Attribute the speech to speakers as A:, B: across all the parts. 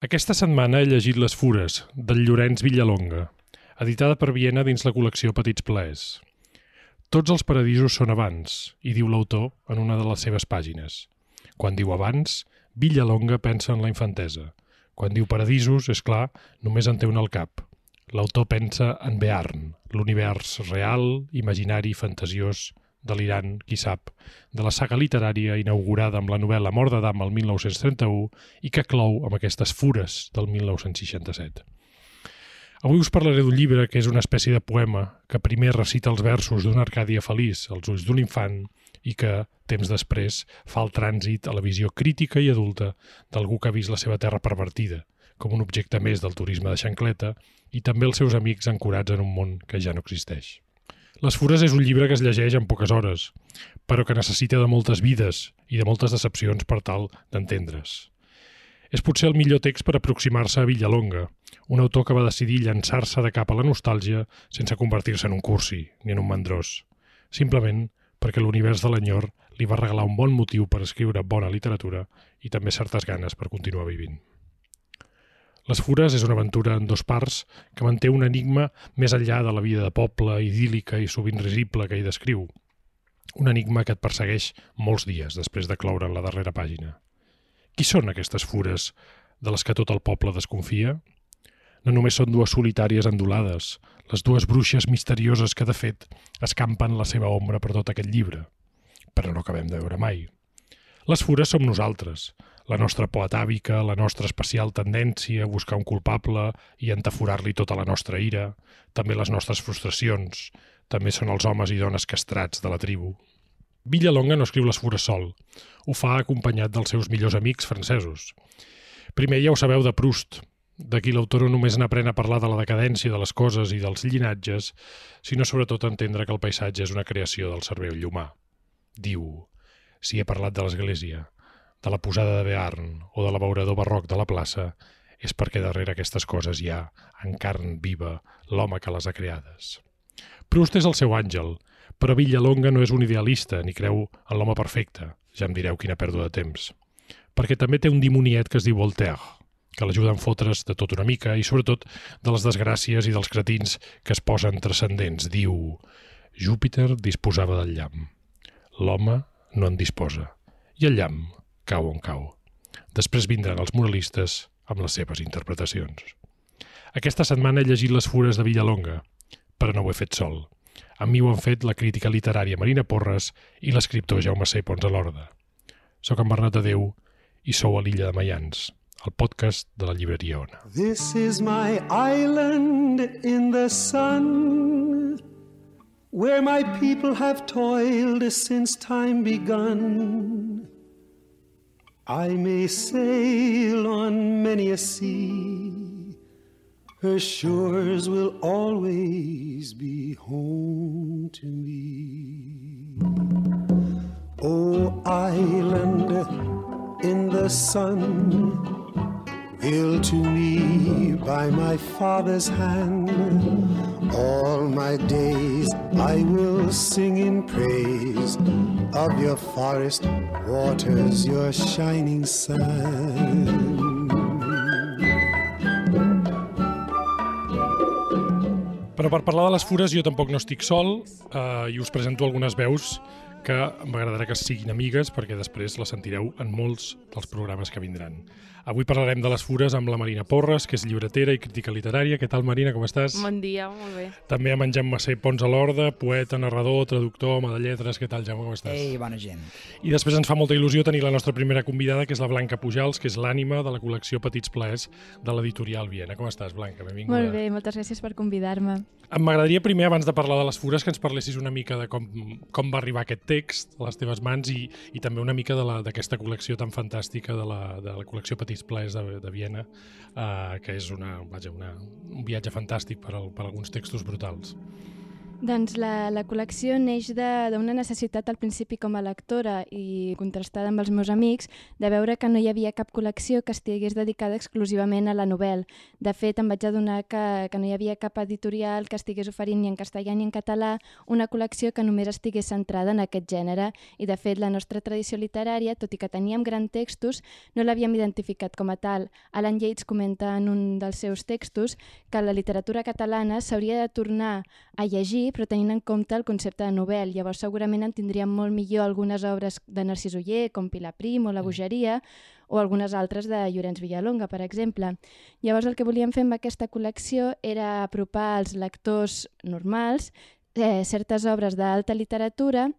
A: Aquesta setmana he llegit Les Fures, del Llorenç Villalonga, editada per Viena dins la col·lecció Petits Plaers. Tots els paradisos són abans, i diu l'autor en una de les seves pàgines. Quan diu abans, Villalonga pensa en la infantesa. Quan diu paradisos, és clar, només en té un al cap. L'autor pensa en Bearn, l'univers real, imaginari, fantasiós, delirant, qui sap, de la saga literària inaugurada amb la novel·la Mort d'Adam el 1931 i que clou amb aquestes fures del 1967. Avui us parlaré d'un llibre que és una espècie de poema que primer recita els versos d'una Arcàdia feliç als ulls d'un infant i que, temps després, fa el trànsit a la visió crítica i adulta d'algú que ha vist la seva terra pervertida, com un objecte més del turisme de xancleta i també els seus amics ancorats en un món que ja no existeix. Les Fures és un llibre que es llegeix en poques hores, però que necessita de moltes vides i de moltes decepcions per tal d'entendre's. És potser el millor text per aproximar-se a Villalonga, un autor que va decidir llançar-se de cap a la nostàlgia sense convertir-se en un cursi ni en un mandrós, simplement perquè l'univers de l'enyor li va regalar un bon motiu per escriure bona literatura i també certes ganes per continuar vivint. Les Fures és una aventura en dos parts que manté un enigma més enllà de la vida de poble, idíl·lica i sovint risible que hi descriu. Un enigma que et persegueix molts dies després de cloure la darrera pàgina. Qui són aquestes fures de les que tot el poble desconfia? No només són dues solitàries endolades, les dues bruixes misterioses que, de fet, escampen la seva ombra per tot aquest llibre, però no acabem de veure mai. Les fures som nosaltres, la nostra por atàvica, la nostra especial tendència a buscar un culpable i entaforar-li tota la nostra ira, també les nostres frustracions, també són els homes i dones castrats de la tribu. Villalonga no escriu les fures sol, ho fa acompanyat dels seus millors amics francesos. Primer ja ho sabeu de Proust, D'aquí l'autor no només n'aprèn a parlar de la decadència de les coses i dels llinatges, sinó sobretot entendre que el paisatge és una creació del cervell humà. Diu, si he parlat de l'església, de la posada de Bearn o de l'abeurador barroc de la plaça, és perquè darrere aquestes coses hi ha, en carn viva, l'home que les ha creades. Proust és el seu àngel, però Villalonga no és un idealista ni creu en l'home perfecte, ja em direu quina pèrdua de temps, perquè també té un dimoniet que es diu Voltaire, que l'ajuda a fotre's de tot una mica i sobretot de les desgràcies i dels cretins que es posen transcendents. Diu, Júpiter disposava del llamp. L'home no en disposa. I el llamp cau on cau. Després vindran els moralistes amb les seves interpretacions. Aquesta setmana he llegit Les fures de Villalonga, però no ho he fet sol. Amb mi ho han fet la crítica literària Marina Porres i l'escriptor Jaume C. Pons a l'Orda. Soc en Bernat de Déu i sou a l'illa de Mayans, el podcast de la llibreria Ona.
B: This is my island in the sun Where my people have toiled since time begun I may sail on many a sea, her shores will always be home to me. Oh, island in the sun, built to me by my father's hand, all my days I will sing in praise of your forest waters, your shining sun.
A: Però per parlar de les fures jo tampoc no estic sol eh, i us presento algunes veus que m'agradarà que siguin amigues perquè després les sentireu en molts dels programes que vindran. Avui parlarem de les fures amb la Marina Porres, que és llibretera i crítica literària. Què tal, Marina, com estàs?
C: Bon dia, molt bé.
A: També amb en Jaume Massé Pons a l'Orda, poeta, narrador, traductor, home de lletres. Què tal, Jaume, com estàs?
D: Ei, bona gent.
A: I després ens fa molta il·lusió tenir la nostra primera convidada, que és la Blanca Pujals, que és l'ànima de la col·lecció Petits Plaers de l'editorial Viena. Com estàs, Blanca? Benvinguda.
C: Molt bé, moltes gràcies per convidar-me.
A: M'agradaria primer, abans de parlar de les fures, que ens parlessis una mica de com, com va arribar aquest text a les teves mans i, i també una mica d'aquesta col·lecció tan fantàstica de la, de la col·lecció Petits Plaers de, de Viena, uh, que és una, vaja, una, un viatge fantàstic per, al, per alguns textos brutals.
C: Doncs la, la col·lecció neix d'una necessitat al principi com a lectora i contrastada amb els meus amics de veure que no hi havia cap col·lecció que estigués dedicada exclusivament a la novel·la. De fet, em vaig adonar que, que no hi havia cap editorial que estigués oferint ni en castellà ni en català una col·lecció que només estigués centrada en aquest gènere i, de fet, la nostra tradició literària, tot i que teníem grans textos, no l'havíem identificat com a tal. Alan Yates comenta en un dels seus textos que la literatura catalana s'hauria de tornar a llegir però tenint en compte el concepte de novel. Llavors segurament en tindríem molt millor algunes obres de Narcís Oller, com Pilar Prim o La mm. Bogeria, o algunes altres de Llorenç Villalonga, per exemple. Llavors el que volíem fer amb aquesta col·lecció era apropar als lectors normals eh, certes obres d'alta literatura,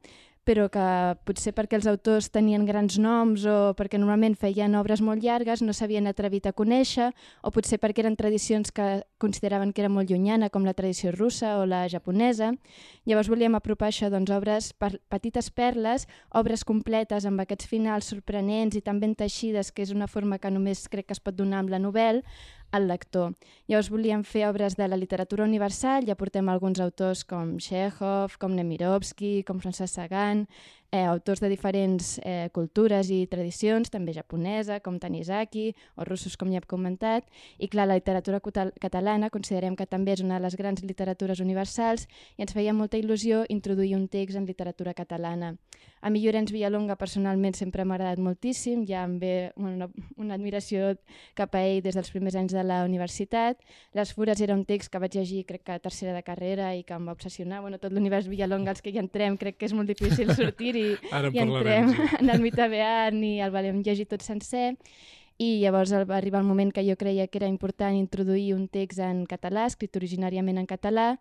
C: però que potser perquè els autors tenien grans noms o perquè normalment feien obres molt llargues no s'havien atrevit a conèixer o potser perquè eren tradicions que consideraven que era molt llunyana com la tradició russa o la japonesa. Llavors volíem apropar això, doncs obres, per, petites perles, obres completes amb aquests finals sorprenents i tan ben teixides que és una forma que només crec que es pot donar amb la novel·la, al lector. Llavors volíem fer obres de la literatura universal, ja portem alguns autors com Chekhov, com Nemirovsky, com Francesc Sagan, eh, autors de diferents eh, cultures i tradicions, també japonesa, com Tanizaki, o russos, com ja hem comentat, i clar, la literatura catalana considerem que també és una de les grans literatures universals i ens feia molta il·lusió introduir un text en literatura catalana. A mi Llorenç Villalonga personalment sempre m'ha agradat moltíssim, ja em ve una, una admiració cap a ell des dels primers anys de la universitat. Les Fures era un text que vaig llegir crec que a tercera de carrera i que em va obsessionar. Bueno, tot l'univers Villalonga, els que hi entrem, crec que és molt difícil sortir i, i entrem sí. en el mite Bearn i el volem llegir tot sencer. I llavors va arribar el moment que jo creia que era important introduir un text en català, escrit originàriament en català,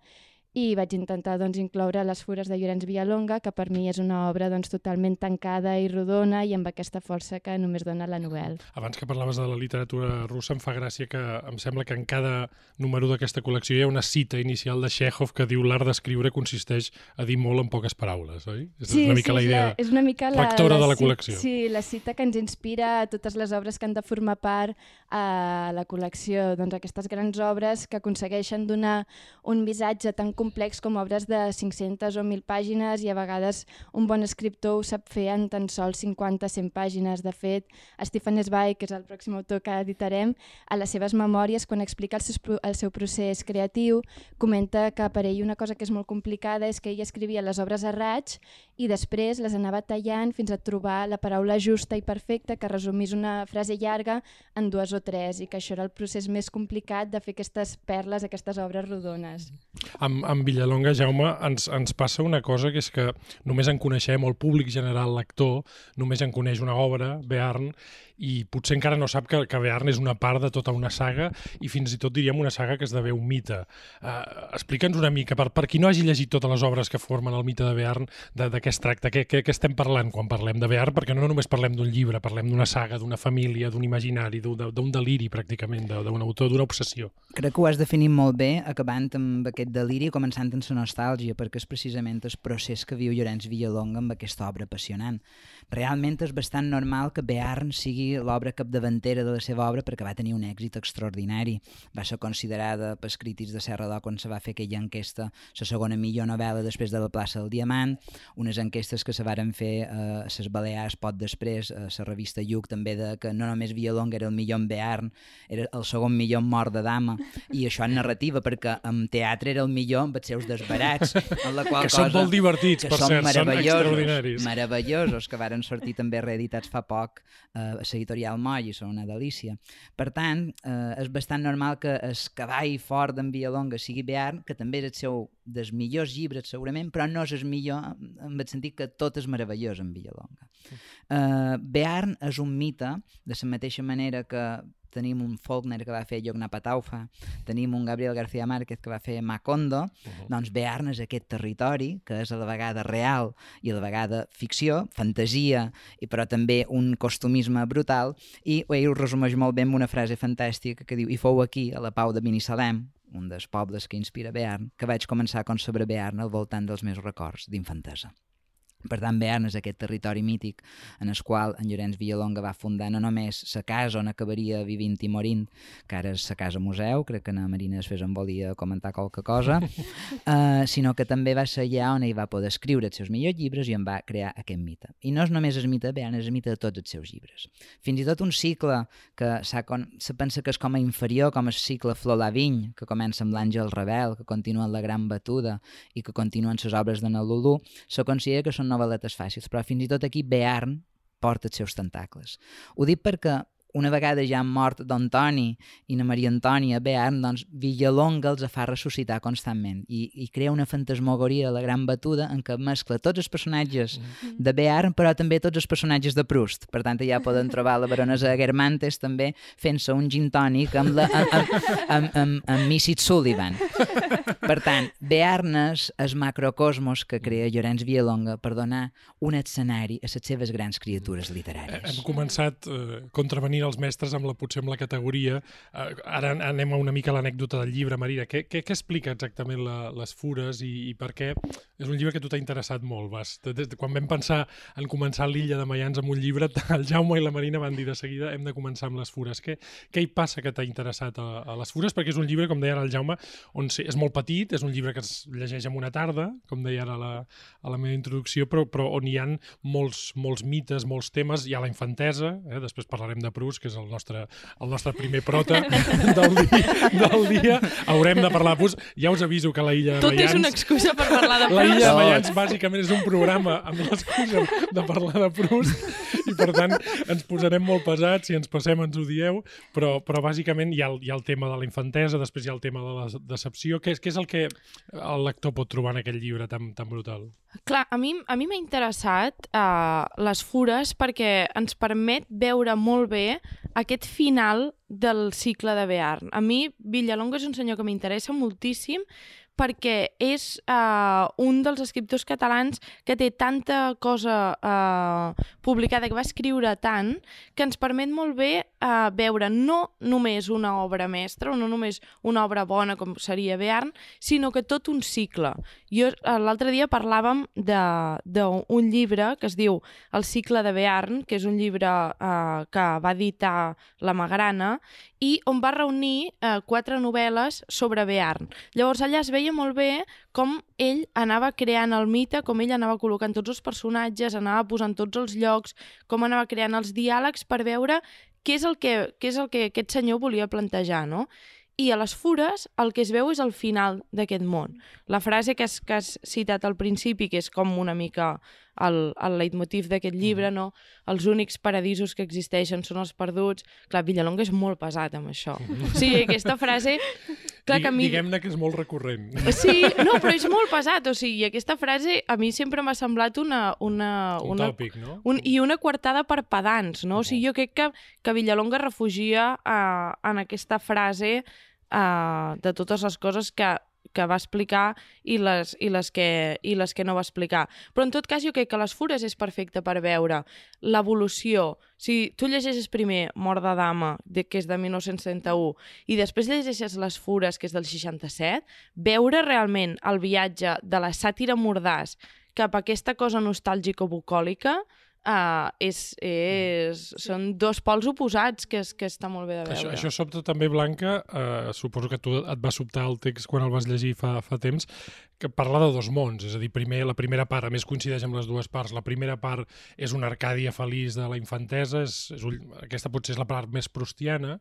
C: i vaig intentar doncs, incloure les fures de Llorenç Villalonga, que per mi és una obra doncs, totalment tancada i rodona i amb aquesta força que només dona la novel·la.
A: Abans que parlaves de la literatura russa, em fa gràcia que em sembla que en cada número d'aquesta col·lecció hi ha una cita inicial de Chekhov que diu l'art d'escriure consisteix a dir molt en poques paraules, oi? És
C: sí,
A: una mica
C: sí,
A: la idea
C: és una mica la,
A: rectora
C: la,
A: de la col·lecció.
C: Sí, la cita que ens inspira a totes les obres que han de formar part a la col·lecció. Doncs aquestes grans obres que aconsegueixen donar un missatge tan complex com obres de 500 o 1.000 pàgines i a vegades un bon escriptor ho sap fer en tan sols 50-100 pàgines. De fet, Stephen Zweig, que és el pròxim autor que editarem, a les seves memòries, quan explica el seu, el seu procés creatiu, comenta que per ell una cosa que és molt complicada és que ell escrivia les obres a raig i després les anava tallant fins a trobar la paraula justa i perfecta que resumís una frase llarga en dues o tres i que això era el procés més complicat de fer aquestes perles, aquestes obres rodones.
A: Amb, amb Villalonga, Jaume, ens, ens passa una cosa que és que només en coneixem, el públic general lector, només en coneix una obra, Bearn, i potser encara no sap que, que Bearn és una part de tota una saga i fins i tot diríem una saga que esdevé un mite. Uh, Explica'ns una mica, per, per qui no hagi llegit totes les obres que formen el mite de Bearn, de, de què es tracta, què, què, què estem parlant quan parlem de Bearn, perquè no només parlem d'un llibre, parlem d'una saga, d'una família, d'un imaginari, d'un deliri pràcticament, d'un autor, d'una obsessió.
D: Crec que ho has definit molt bé, acabant amb aquest deliri, començant amb la nostàlgia, perquè és precisament el procés que viu Llorenç Villalonga amb aquesta obra apassionant. Realment és bastant normal que Bearn sigui l'obra capdavantera de la seva obra perquè va tenir un èxit extraordinari. Va ser considerada pels crítics de Serra d'Or quan se va fer aquella enquesta, la segona millor novel·la després de la plaça del Diamant, unes enquestes que se varen fer a les Balears pot després, a la revista Lluc també, de que no només Villalonga era el millor en Bearn, era el segon millor en Mort de Dama, i això en narrativa, perquè en teatre era el millor amb els seus desbarats, en la qual
A: que
D: cosa...
A: són molt divertits, per cert, són extraordinaris.
D: Meravellosos, que varen van sortir també reeditats fa poc eh, a l'editorial Moll i són una delícia. Per tant, eh, és bastant normal que el cavall fort d'en Villalonga sigui Bearn, que també és el seu dels millors llibres segurament, però no és el millor en el sentit que tot és meravellós en Villalonga. Uh, Bearn és un mite, de la mateixa manera que tenim un Faulkner que va fer Pataufa, tenim un Gabriel García Márquez que va fer Macondo, uh -huh. doncs Bearn és aquest territori que és a la vegada real i a la vegada ficció, fantasia, i però també un costumisme brutal, i ell ho resumeix molt bé amb una frase fantàstica que diu i fou aquí, a la pau de Binissalem, un dels pobles que inspira Bearn, que vaig començar a concebre Bearn al voltant dels meus records d'infantesa. Per tant, Bearn és aquest territori mític en el qual en Llorenç Villalonga va fundar no només la casa on acabaria vivint i morint, que ara és la casa museu, crec que na Marina després en volia comentar qualque cosa, uh, sinó que també va ser allà on ell va poder escriure els seus millors llibres i en va crear aquest mite. I no és només el mite de Bearn, és el mite de tots els seus llibres. Fins i tot un cicle que con... se pensa que és com a inferior, com el cicle Flor la Viny, que comença amb l'Àngel Rebel, que continua amb la Gran Batuda i que continuen les obres de Nalulu, se considera que són novel·letes fàcils, però fins i tot aquí Bearn porta els seus tentacles. Ho dic perquè una vegada ja han mort d'Antoni i na Maria Antònia Bearn, doncs Villalonga els fa ressuscitar constantment i, i crea una fantasmagoria a la gran batuda en què mescla tots els personatges mm. de Bearn però també tots els personatges de Proust. Per tant, ja poden trobar la baronesa Germantes també fent-se un gin tònic amb, la, amb, amb, amb, amb, amb Mrs. Sullivan. Per tant, Bearn és macrocosmos que crea Llorenç Villalonga per donar un escenari a les seves grans criatures literàries.
A: Hem començat eh, contravenint els mestres amb la, potser amb la categoria. Uh, ara anem a una mica a l'anècdota del llibre, Marina. Què, què, què explica exactament la, les fures i, i per què? És un llibre que tu t'ha interessat molt. Des, quan vam pensar en començar l'illa de Mayans amb un llibre, el Jaume i la Marina van dir de seguida hem de començar amb les fures. Què, què hi passa que t'ha interessat a, a les fures? Perquè és un llibre, com deia ara el Jaume, on és molt petit, és un llibre que es llegeix en una tarda, com deia ara la, a la meva introducció, però, però on hi han molts, molts mites, molts temes. Hi ha la infantesa, eh? després parlarem de Proust, que és el nostre, el nostre primer prota del dia, del dia. Haurem de parlar de Proust. Ja us aviso que la illa de
E: Tot
A: Mayans...
E: és una excusa per parlar de Proust.
A: La illa de Mayans bàsicament és un programa amb l'excusa de parlar de Proust i per tant ens posarem molt pesats, si ens passem ens ho dieu, però, però bàsicament hi ha, hi ha el tema de la infantesa, després hi ha el tema de la decepció. Què és, què és el que el lector pot trobar en aquell llibre tan, tan brutal?
E: Clar, a mi a mi m'ha interessat uh, les fures perquè ens permet veure molt bé aquest final del cicle de Bearn. A mi Villalonga és un senyor que m'interessa moltíssim perquè és uh, un dels escriptors catalans que té tanta cosa uh, publicada, que va escriure tant, que ens permet molt bé uh, veure no només una obra mestra, o no només una obra bona com seria Bearn, sinó que tot un cicle. Jo l'altre dia parlàvem d'un llibre que es diu El cicle de Bearn, que és un llibre uh, que va editar la Magrana i on va reunir uh, quatre novel·les sobre Bearn. Llavors allà es veia molt bé com ell anava creant el mite, com ell anava col·locant tots els personatges, anava posant tots els llocs, com anava creant els diàlegs per veure què és el que, què és el que aquest senyor volia plantejar, no? I a les fures el que es veu és el final d'aquest món. La frase que has, que has citat al principi, que és com una mica el, el leitmotiv d'aquest llibre, no? Els únics paradisos que existeixen són els perduts. Clar, Villalonga és molt pesat amb això. Sigui, aquesta frase...
A: Clar, que a mi... Diguem-ne que és molt recurrent.
E: Sí, no, però és molt pesat. O sigui, aquesta frase a mi sempre m'ha semblat una... una,
A: un
E: una
A: tòpic, no?
E: Un, I una coartada per pedants, no? O sigui, jo crec que, que Villalonga refugia uh, en aquesta frase uh, de totes les coses que que va explicar i les, i, les que, i les que no va explicar. Però en tot cas jo crec que les fures és perfecte per veure l'evolució. Si tu llegeixes primer Mort de Dama, de, que és de 1931, i després llegeixes Les fures, que és del 67, veure realment el viatge de la sàtira mordàs cap a aquesta cosa nostàlgica o bucòlica, Uh, és, és, són dos pols oposats que, és, que està molt bé de veure.
A: Això, això sobta també, Blanca, uh, suposo que tu et va sobtar el text quan el vas llegir fa, fa temps, que parla de dos mons, és a dir, primer, la primera part, a més coincideix amb les dues parts, la primera part és una Arcàdia feliç de la infantesa, és, és, aquesta potser és la part més prustiana,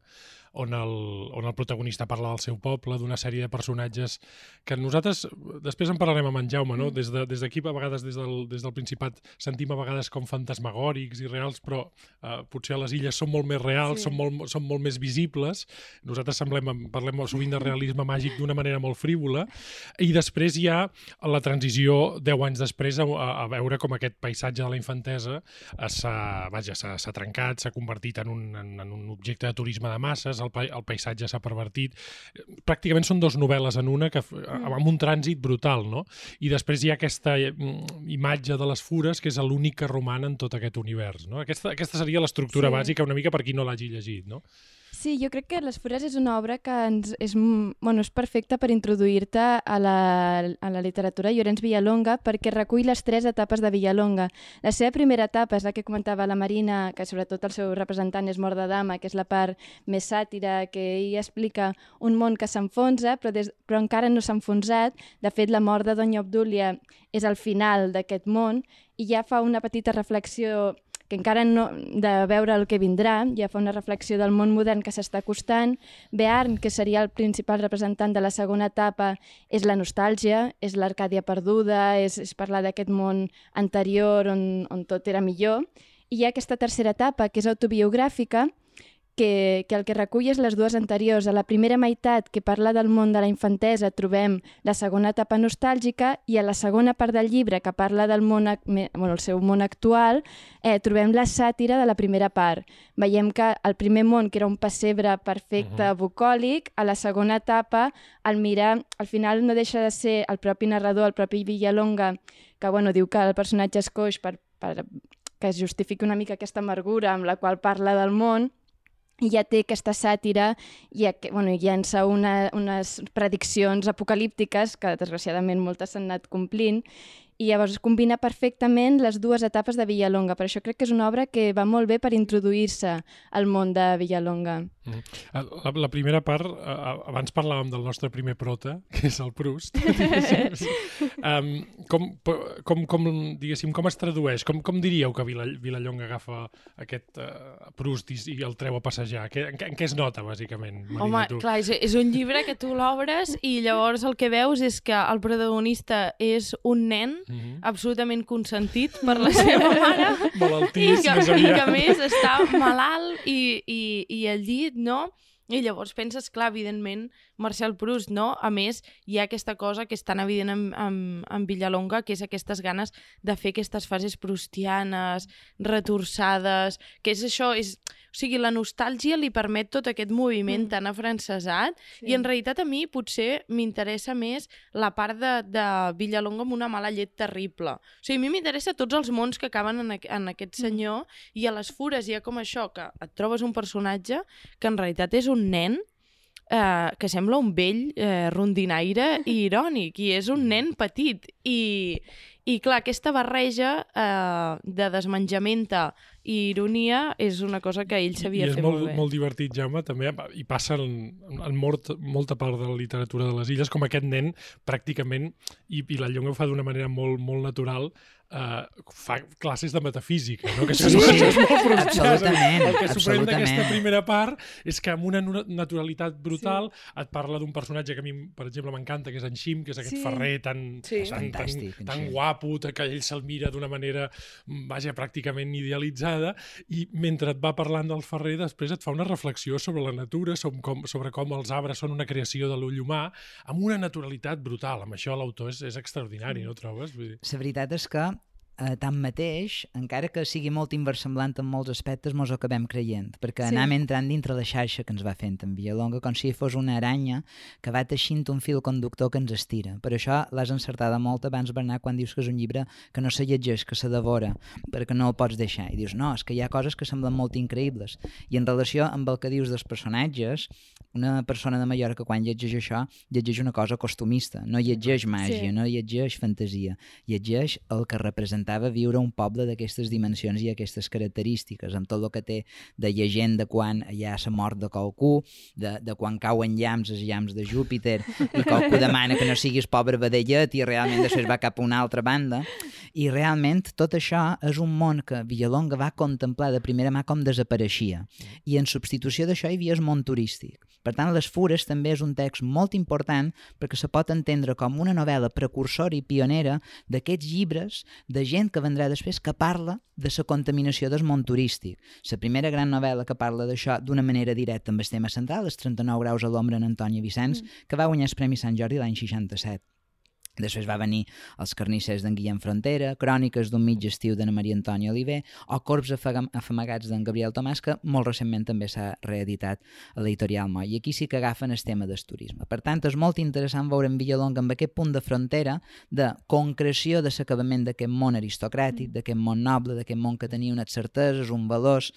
A: on el, on el protagonista parla del seu poble, d'una sèrie de personatges que nosaltres, després en parlarem amb en Jaume, no? Mm. des d'aquí de, a vegades des del, des del Principat sentim a vegades com fantasmagòrics i reals, però eh, potser a les illes són molt més reals, sí. són, molt, són molt més visibles, nosaltres semblem, parlem sovint de realisme màgic d'una manera molt frívola, i després hi ha la transició 10 anys després a, a veure com aquest paisatge de la infantesa s'ha trencat, s'ha convertit en un, en, en un objecte de turisme de masses, el, pa el paisatge s'ha pervertit. Pràcticament són dues novel·les en una, que, mm. amb un trànsit brutal, no? I després hi ha aquesta mm, imatge de les fures, que és l'únic que roman en tot aquest univers, no? Aquesta, aquesta seria l'estructura sí. bàsica, una mica per qui no l'hagi llegit, no?
C: Sí, jo crec que Les Fures és una obra que ens és, bueno, és perfecta per introduir-te a, la, a la literatura Llorenç Villalonga perquè recull les tres etapes de Villalonga. La seva primera etapa és la que comentava la Marina, que sobretot el seu representant és Mort de Dama, que és la part més sàtira, que ell explica un món que s'enfonsa, però, des, però encara no s'ha enfonsat. De fet, la mort de Doña Obdúlia és el final d'aquest món i ja fa una petita reflexió que encara no, de veure el que vindrà, ja fa una reflexió del món modern que s'està acostant. Bearn, que seria el principal representant de la segona etapa, és la nostàlgia, és l'Arcàdia perduda, és, és parlar d'aquest món anterior on, on tot era millor. I hi ha aquesta tercera etapa, que és autobiogràfica, que, que el que recull és les dues anteriors. A la primera meitat, que parla del món de la infantesa, trobem la segona etapa nostàlgica i a la segona part del llibre, que parla del món, bueno, el seu món actual, eh, trobem la sàtira de la primera part. Veiem que el primer món, que era un pessebre perfecte, uh -huh. bucòlic, a la segona etapa, al mirar, al final no deixa de ser el propi narrador, el propi Villalonga, que bueno, diu que el personatge és coix per, per que es justifiqui una mica aquesta amargura amb la qual parla del món, ja té aquesta sàtira i bueno, llença una, unes prediccions apocalíptiques que desgraciadament moltes s'han anat complint i llavors es combina perfectament les dues etapes de Villalonga. Per això crec que és una obra que va molt bé per introduir-se al món de Villalonga. Mm.
A: La, la primera part, abans parlàvem del nostre primer prota, que és el Proust. um, com, com, com, diguéssim, com es tradueix? Com, com diríeu que Vilallonga agafa aquest uh, Proust i, i el treu a passejar? Que, en, en què es nota, bàsicament?
E: Marina, Home, tu? clar, és, és un llibre que tu l'obres i llavors el que veus és que el protagonista és un nen mm -hmm. absolutament consentit per la seva mare
A: Malaltís,
E: i que, més aviat. i que més està malalt i, i, i al llit, no? I llavors penses, clar, evidentment, Marcel Proust, no? A més, hi ha aquesta cosa que és tan evident en, en, en Villalonga, que és aquestes ganes de fer aquestes fases prustianes, retorçades, que és això, és... O sigui, la nostàlgia li permet tot aquest moviment mm. tan afrancesat sí. i en realitat a mi potser m'interessa més la part de, de Villalonga amb una mala llet terrible. O sigui, a mi m'interessa tots els mons que acaben en, en aquest mm. senyor mm. i a les fures hi ha com això, que et trobes un personatge que en realitat és un nen eh, que sembla un vell eh, rondinaire i irònic, i és un nen petit. I, i clar, aquesta barreja eh, de desmenjamenta i ironia és una cosa que ell sabia fer
A: molt,
E: molt bé.
A: molt divertit, Jaume, també, i passa en, en mort, molta part de la literatura de les illes, com aquest nen pràcticament, i, i la Llonga ho fa d'una manera molt, molt natural, uh, fa classes de metafísica, no? que això,
D: sí,
A: és, això és molt frustrant.
D: Absolutament,
A: El que sorprèn d'aquesta primera part és que amb una naturalitat brutal sí. et parla d'un personatge que a mi, per exemple, m'encanta, que és en Xim, que és aquest sí. ferrer tan, sí. tan, Fantàstic, tan, tan guapo, que ell se'l mira d'una manera, vaja, pràcticament idealitzada, i mentre et va parlant del ferrer, després et fa una reflexió sobre la natura, sobre com, sobre com els arbres són una creació de l'ull humà, amb una naturalitat brutal. Amb això l'autor és, és extraordinari, no trobes? Vull dir...
D: La veritat és que eh, tanmateix, encara que sigui molt inversemblant en molts aspectes, mos acabem creient, perquè sí. anem entrant dintre la xarxa que ens va fent en Villalonga com si fos una aranya que va teixint un fil conductor que ens estira. Per això l'has encertada molt abans, Bernat, quan dius que és un llibre que no se llegeix, que se devora, perquè no el pots deixar. I dius, no, és que hi ha coses que semblen molt increïbles. I en relació amb el que dius dels personatges, una persona de Mallorca quan llegeix això, llegeix una cosa costumista, no llegeix màgia, sí. no llegeix fantasia, llegeix el que representa intentava viure un poble d'aquestes dimensions i aquestes característiques, amb tot el que té de llegenda quan hi ha la mort de qualcú, de, de quan cauen llams, els llams de Júpiter, i qualcú demana que no siguis pobre vedellet i realment després va cap a una altra banda. I realment tot això és un món que Villalonga va contemplar de primera mà com desapareixia. I en substitució d'això hi havia el món turístic. Per tant, Les Fures també és un text molt important perquè se pot entendre com una novel·la precursora i pionera d'aquests llibres de gent que vendrà després que parla de la contaminació del món turístic. La primera gran novel·la que parla d'això d'una manera directa amb el tema central és 39 graus a l'ombra en Antònia Vicenç, mm. que va guanyar el Premi Sant Jordi l'any 67. Després va venir Els carnissers d'en Guillem Frontera, Cròniques d'un mig estiu d'Anna Maria Antònia Oliver o Corps afamagats d'en Gabriel Tomàs, que molt recentment també s'ha reeditat a l'editorial Moll. I aquí sí que agafen el tema del turisme. Per tant, és molt interessant veure en Villalonga amb aquest punt de frontera de concreció de l'acabament d'aquest món aristocràtic, d'aquest món noble, d'aquest món que tenia unes certeses, un valors,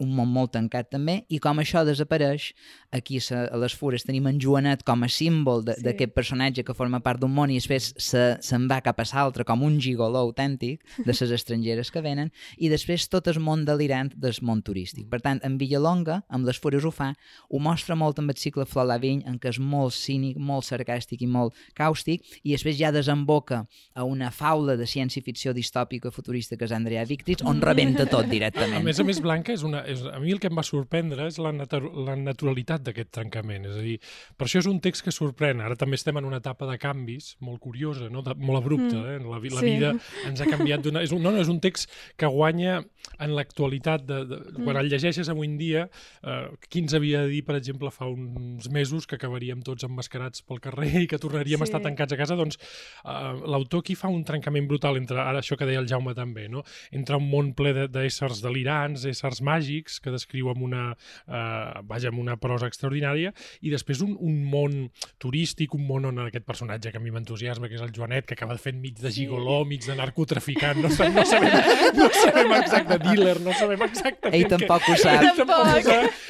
D: un món molt tancat també, i com això desapareix, aquí a les fures tenim en Joanet com a símbol de-
C: Sí.
D: d'aquest personatge que forma part d'un món i després se, se'n va cap a l'altre com un gigoló autèntic de les estrangeres que venen i després tot el món delirant del món turístic. Per tant, en Villalonga, amb les fures ho fa, ho mostra molt amb el cicle Flor la Viny, en què és molt cínic, molt sarcàstic i molt càustic, i després ja desemboca a una faula de ciència-ficció distòpica futurista que és Andrea Victrix, on rebenta tot
A: A
D: directament.
A: més a més, Blanca, és una, és, a mi el que em va sorprendre és la, natu la naturalitat d'aquest trencament. És a dir, per això és un text que sorprèn. Ara també estem en una etapa de canvis molt curiosa, no? de, molt abrupta.
C: Mm.
A: Eh? La, la
C: Sí.
A: vida ens ha canviat d'una... És un, no, no, és un text que guanya en l'actualitat. De, de,
C: Mm.
A: Quan el llegeixes avui en dia, eh, qui ens havia de dir, per exemple, fa uns mesos que acabaríem tots emmascarats pel carrer i que tornaríem a
C: Sí.
A: estar tancats a casa, doncs eh, l'autor aquí fa un trencament brutal entre, ara això que deia el Jaume també, no? entre un món ple de- d'éssers delirants, éssers màgics, que descriu amb una, eh, vaja, amb una prosa extraordinària, i després un, un món turístic, un món on aquest personatge que a mi m'entusiasma, que és el Joanet, que acaba fent mig de gigoló, mig de narcotraficant, no, sa- no, sabem, no sabem exacte, dealer, no sabem exactament
D: Ell tampoc ho sap.
A: ell tampoc ho sap.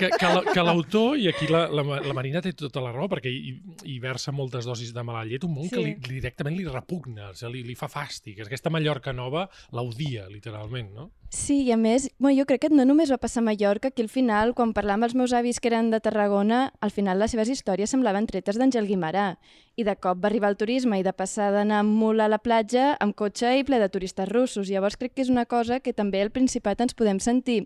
A: Que, que la- que l'autor, i aquí la, la, la Marina té tota la raó, perquè hi, hi versa moltes dosis de mala llet, un món sí. que
C: Sí.
A: li, directament li repugna, o sigui, li, li fa fàstic. Aquesta Mallorca nova l'odia, literalment, no?
C: Sí, i a més, bueno, jo crec que no només va passar a Mallorca, que al final, quan parlàvem amb els meus avis que eren de Tarragona, al final les seves històries semblaven tretes d'Àngel Guimarà. I de cop va arribar el turisme i de passar d'anar amb mula a la platja amb cotxe i ple de turistes russos. Llavors crec que és una cosa que també al Principat ens podem sentir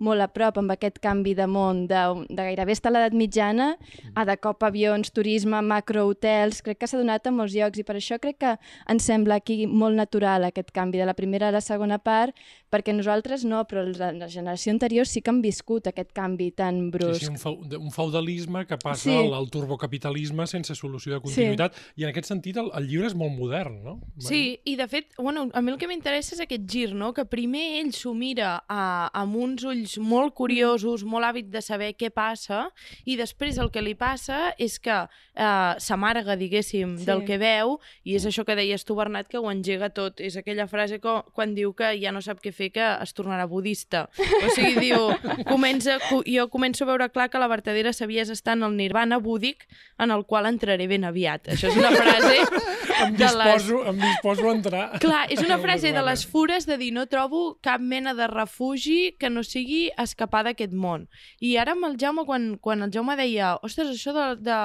C: molt a prop amb aquest canvi de món de, de gairebé estar a l'edat mitjana a de cop avions, turisme, macrohotels... Crec que s'ha donat a molts llocs i per això crec que ens sembla aquí molt natural aquest canvi de la primera a la segona part perquè nosaltres no, però la, la generació anterior sí que han viscut aquest canvi tan
A: Sí,
C: brusc.
A: sí, un, feu, un feudalisme que passa
C: Sí.
A: al, al turbocapitalisme sense solució de continuïtat, i en aquest sentit el, el llibre és molt modern, no?
E: Sí, i de fet, bueno, a mi el que m'interessa és aquest gir, no? que primer ell s'ho mira a, amb uns ulls molt curiosos, molt hàbit de saber què passa, i després el que li passa és que eh, s'amarga, diguéssim,
C: Sí.
E: del que veu, i és això que deies tu, Bernat, que ho engega tot. És aquella frase que, quan diu que ja no sap què fer, que es tornarà budista. O sigui, diu, comença, co- jo començo a veure clar que la vertadera saviesa està en el nirvana búdic, en el qual entraré ben aviat. Això és una frase
A: Em
E: de les...
A: disposo, em disposo a entrar.
E: Clar, és una frase de les fures de dir no trobo cap mena de refugi que no sigui escapar d'aquest món. I ara amb el Jaume, quan, quan el Jaume deia ostres, això de, de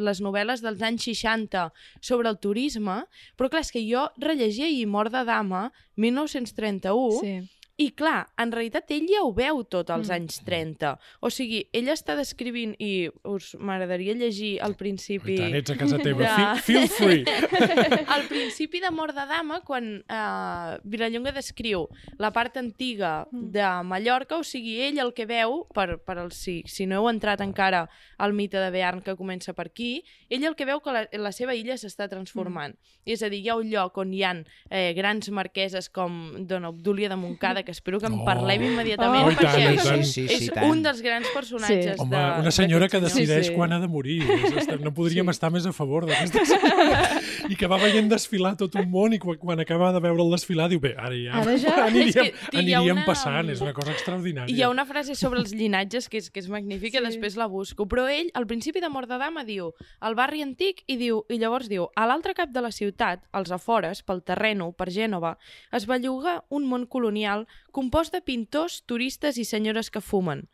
E: les novel·les dels anys 60 sobre el turisme, però clar, és que jo rellegia i Mort de Dama, 1931,
C: Sí.
E: I clar, en realitat ell ja ho veu tot als
C: Mm.
E: anys 30. O sigui, ell està descrivint, i us m'agradaria llegir al principi...
A: I tant, ets a casa teva.
E: De-
A: Feel, free.
E: Al principi de Mort de Dama, quan eh, Vilallonga descriu la part antiga de Mallorca, o sigui, ell el que veu, per, per el, si, si no heu entrat encara al mite de Bearn que comença per aquí, ell el que veu que la, la seva illa s'està transformant. És a dir, hi ha un lloc on hi ha eh, grans marqueses com Dona Obdúlia de Montcada, que espero que en
A: Oh.
E: parlem immediatament,
A: Oh, tant,
E: perquè
A: i tant.
D: Sí, sí,
E: és
D: sí, tant.
E: un dels grans personatges
A: Home,
E: de,
A: una senyora que decideix
C: Sí, sí.
A: quan ha de morir. És- No podríem estar més a favor d'aquesta senyora. I que va veient desfilar tot un món i quan, quan acaba de veure el desfilar diu, bé, ara ja,
C: Ara ja.
A: aniríem,
E: És que
A: aniríem
E: una-
A: passant, és una cosa extraordinària.
E: I hi ha una frase sobre els llinatges que és, que és magnífica,
C: Sí.
E: sí. després la busco. Però ell, al principi de Mort de Dama, diu el barri antic i diu i llavors diu a l'altre cap de la ciutat, als afores, pel terreno, per Gènova, es belluga un món colonial compost de pintors, turistes i senyores que fumen.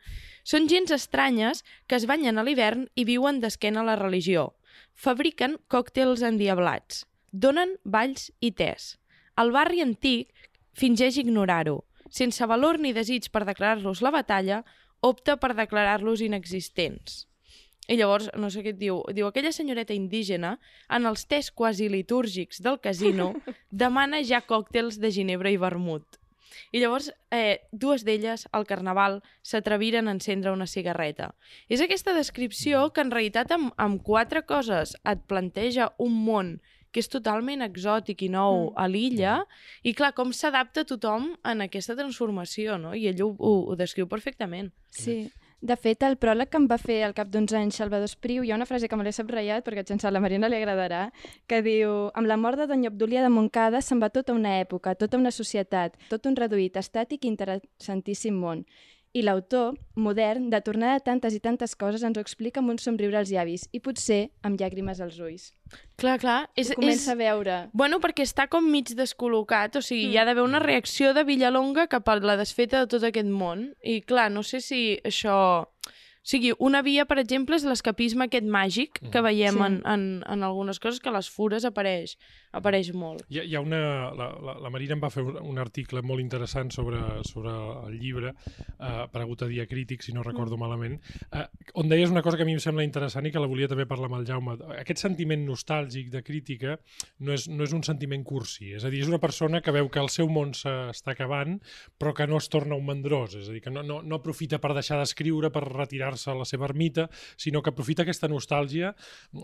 E: Són gens estranyes que es banyen a l'hivern i viuen d'esquena a la religió. Fabriquen còctels endiablats. Donen balls i tés. El barri antic fingeix ignorar-ho. Sense valor ni desig per declarar-los la batalla, opta per declarar-los inexistents. I llavors, no sé què et diu, diu aquella senyoreta indígena, en els tés quasi litúrgics del casino, demana ja còctels de ginebra i vermut. I llavors, eh, dues d'elles, al carnaval, s'atreviren a encendre una cigarreta. És aquesta descripció que, en realitat, amb, amb quatre coses et planteja un món que és totalment exòtic i nou
C: Mm.
E: a l'illa, i clar, com s'adapta tothom en aquesta transformació, no? I ell ho, ho, ho descriu perfectament.
C: Sí. De fet, el pròleg que em va fer al cap d'uns anys Salvador Espriu, hi ha una frase que me l'he subratllat perquè a la Marina li agradarà, que diu amb la mort de Doña Obdúlia de Montcada se'n va tota una època, tota una societat, tot un reduït, estàtic i interessantíssim món. I l'autor, modern, de tornar de tantes i tantes coses, ens ho explica amb un somriure als llavis i potser amb llàgrimes als ulls.
E: Clar, clar, és...
C: Ho comença
E: és...
C: a veure.
E: Bueno, perquè està com mig descol·locat, o sigui,
C: Mm.
E: hi ha d'haver una reacció de Villalonga cap a la desfeta de tot aquest món. I clar, no sé si això... O sigui, una via, per exemple, és l'escapisme aquest màgic que veiem
C: Sí.
E: en, en, en algunes coses, que a les fures apareix, apareix molt.
A: Hi ha, hi ha una... La, la, la Marina em va fer un, article molt interessant sobre, sobre el llibre, eh, aparegut a Dia Crític, si no recordo malament, eh, on deies una cosa que a mi em sembla interessant i que la volia també parlar amb el Jaume. Aquest sentiment nostàlgic de crítica no és, no és un sentiment cursi, és a dir, és una persona que veu que el seu món s'està acabant, però que no es torna un mandrós, és a dir, que no, no, no aprofita per deixar d'escriure, per retirar-se a la seva ermita, sinó que aprofita aquesta nostàlgia.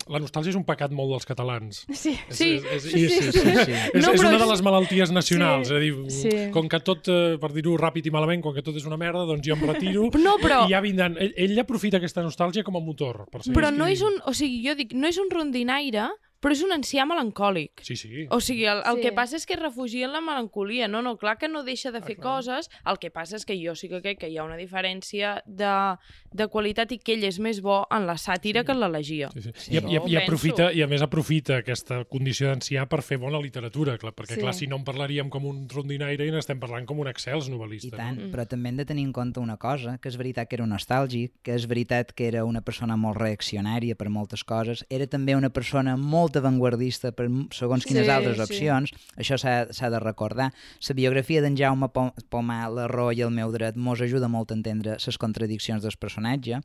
A: La nostàlgia és un pecat molt dels catalans.
C: Sí.
A: És-
E: Sí,
A: és, és,
D: Sí, sí, sí. sí.
A: és,
E: No,
A: és
E: però
A: una de
E: és-
A: les malalties nacionals,
C: Sí,
A: és a dir,
C: sí.
A: com que tot, eh, per dir-ho ràpid i malament, com que tot és una merda, doncs jo em retiro
E: No, però-
A: i ja vindran. Ell, ell aprofita aquesta nostàlgia com a motor. Per
E: Però no és un... O sigui, jo dic, no és un rondinaire, però és un ancià melancòlic.
A: Sí, sí.
E: O sigui, el, el
C: Sí.
E: que passa és que es refugia en la melancolia. No, no, clar que no deixa de
A: Ah,
E: fer
A: clar.
E: coses. El que passa és que jo sí que crec que hi ha una diferència de, de qualitat i que ell és més bo en la sàtira
A: Sí.
E: que en l'elegia.
A: Sí, sí.
D: Sí.
A: I, i,
E: Jo
A: i,
E: penso.
A: aprofita, I a més aprofita aquesta condició d'ancià per fer bona literatura, clar, perquè
C: Sí.
A: clar, si no en parlaríem com un rondinaire i n'estem parlant com un excels novel·lista.
D: I tant,
E: Mm.
D: però també hem de tenir en compte una cosa, que és veritat que era un nostàlgic, que és veritat que era una persona molt reaccionària per moltes coses, era també una persona molt avantguardista per segons quines
C: Sí,
D: altres
C: sí.
D: opcions, això s'ha de recordar. La biografia d'en Jaume Po- Pomar, l'error i el meu dret, mos ajuda molt a entendre les contradiccions del personatge,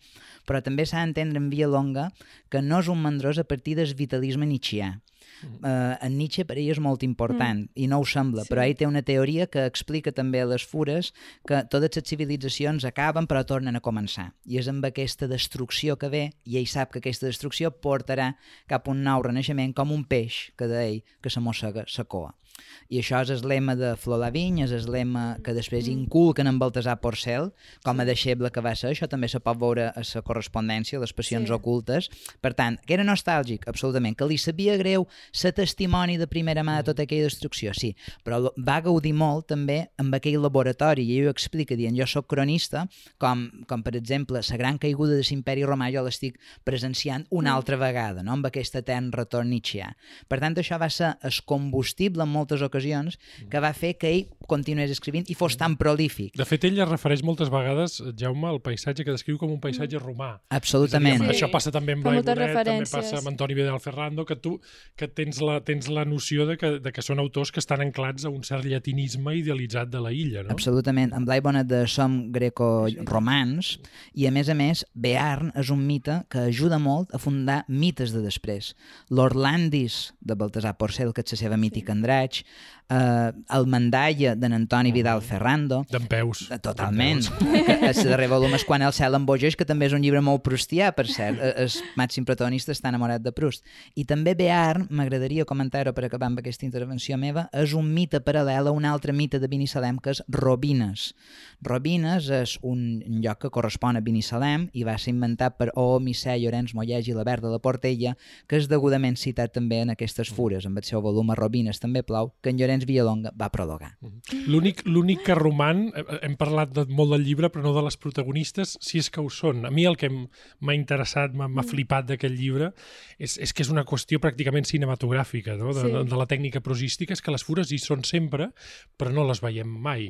D: però també s'ha d'entendre en Via Longa que no és un mandrós a partir del vitalisme nietzscheà. Uh, en Nietzsche per ell és molt important mm. i no ho sembla,
C: Sí.
D: però ell té una teoria que explica també a les fures que totes les civilitzacions acaben però tornen a començar i és amb aquesta destrucció que ve i ell sap que aquesta destrucció portarà cap a un nou renaixement com un peix que d'ell que se mossega sa coa i això és el lema de Flor Lavigne, és el lema que després inculquen en Baltasar Porcel com a deixeble que va ser, això també se pot veure a la correspondència, les passions
C: Sí.
D: ocultes. Per tant, que era nostàlgic, absolutament que li sabia greu ser testimoni de primera mà de tota aquella destrucció, sí. Però va gaudir molt també amb aquell laboratori i ell ho explica dient, jo sóc cronista com, com per exemple la gran caiguda de l'imperi romà jo l'estic presenciant una altra vegada, no? amb aquest etern retorn Nietzscheà. Per tant, això va ser el combustible en moltes ocasions que va fer que ell continués escrivint i fos tan prolífic.
A: De fet, ell es refereix moltes vegades, Jaume, al paisatge que descriu com un paisatge romà.
D: Absolutament.
A: Dir,
C: Sí.
A: Això passa també amb Blai Bonet, també passa amb Antoni Vidal Ferrando, que tu que tens la, tens la noció de que, de que són autors que estan anclats a un cert llatinisme idealitzat de la illa, no?
D: Absolutament. En Blai Bonet de Som greco-romans i, a més a més, Bearn és un mite que ajuda molt a fundar mites de després. L'Orlandis, de Baltasar Porcel, que és la seva mítica much eh, el Mandalla, d'en Antoni Vidal Ferrando,
A: D'en peus.
D: Eh, Totalment. El darrer volum és quan el cel embogeix, que també és un llibre molt prustià, per cert. Eh, El màxim protagonista està enamorat de Proust. I també Bearn, m'agradaria comentar-ho per acabar amb aquesta intervenció meva, és un mite paral·lel a un altre mite de Binissalem, que és Robines. Robines és un lloc que correspon a Binissalem i va ser inventat per O. Missè, Llorenç Mollès i la Verd de la Portella, que és degudament citat també en aquestes fures, amb el seu volum a Robines també plau, que en Llorenç Villalonga va prologar.
A: L'únic l'únic que roman, eh, hem parlat de, molt del llibre, però no de les protagonistes, si és que ho són. A mi el que m'ha interessat, m'ha m'ha flipat d'aquest llibre, és, és que és una qüestió pràcticament cinematogràfica, no? de,
C: Sí.
A: de, de la tècnica prosística, és que les fures hi són sempre, però no les veiem mai.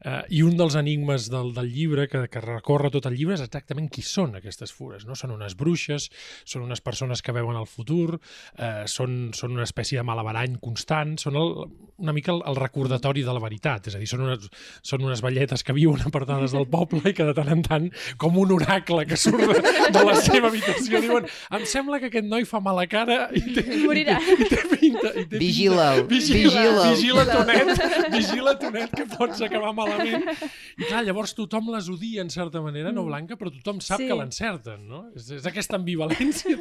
A: Uh, I un dels enigmes del, del llibre, que, que recorre tot el llibre, és exactament qui són aquestes fures. No? Són unes bruixes, són unes persones que veuen el futur, uh, són, són una espècie de malabarany constant, són el, una mica el, el recordatori de la veritat. És a dir, són unes, són unes velletes que viuen apartades del poble i que de tant en tant, com un oracle que surt de, de la seva habitació, diuen em sembla que aquest noi fa mala cara i té,
C: Morirà.
A: I té pinta. I té pinta.
D: Vigila'l,
A: Vigila,
D: vigila'l.
A: vigila, Tonet, vigila, Tonet, que pots acabar malament. I clar, llavors tothom les odia en certa manera, no Blanca, però tothom sap
C: Sí.
A: que l'encerten, no? És, és aquesta ambivalència,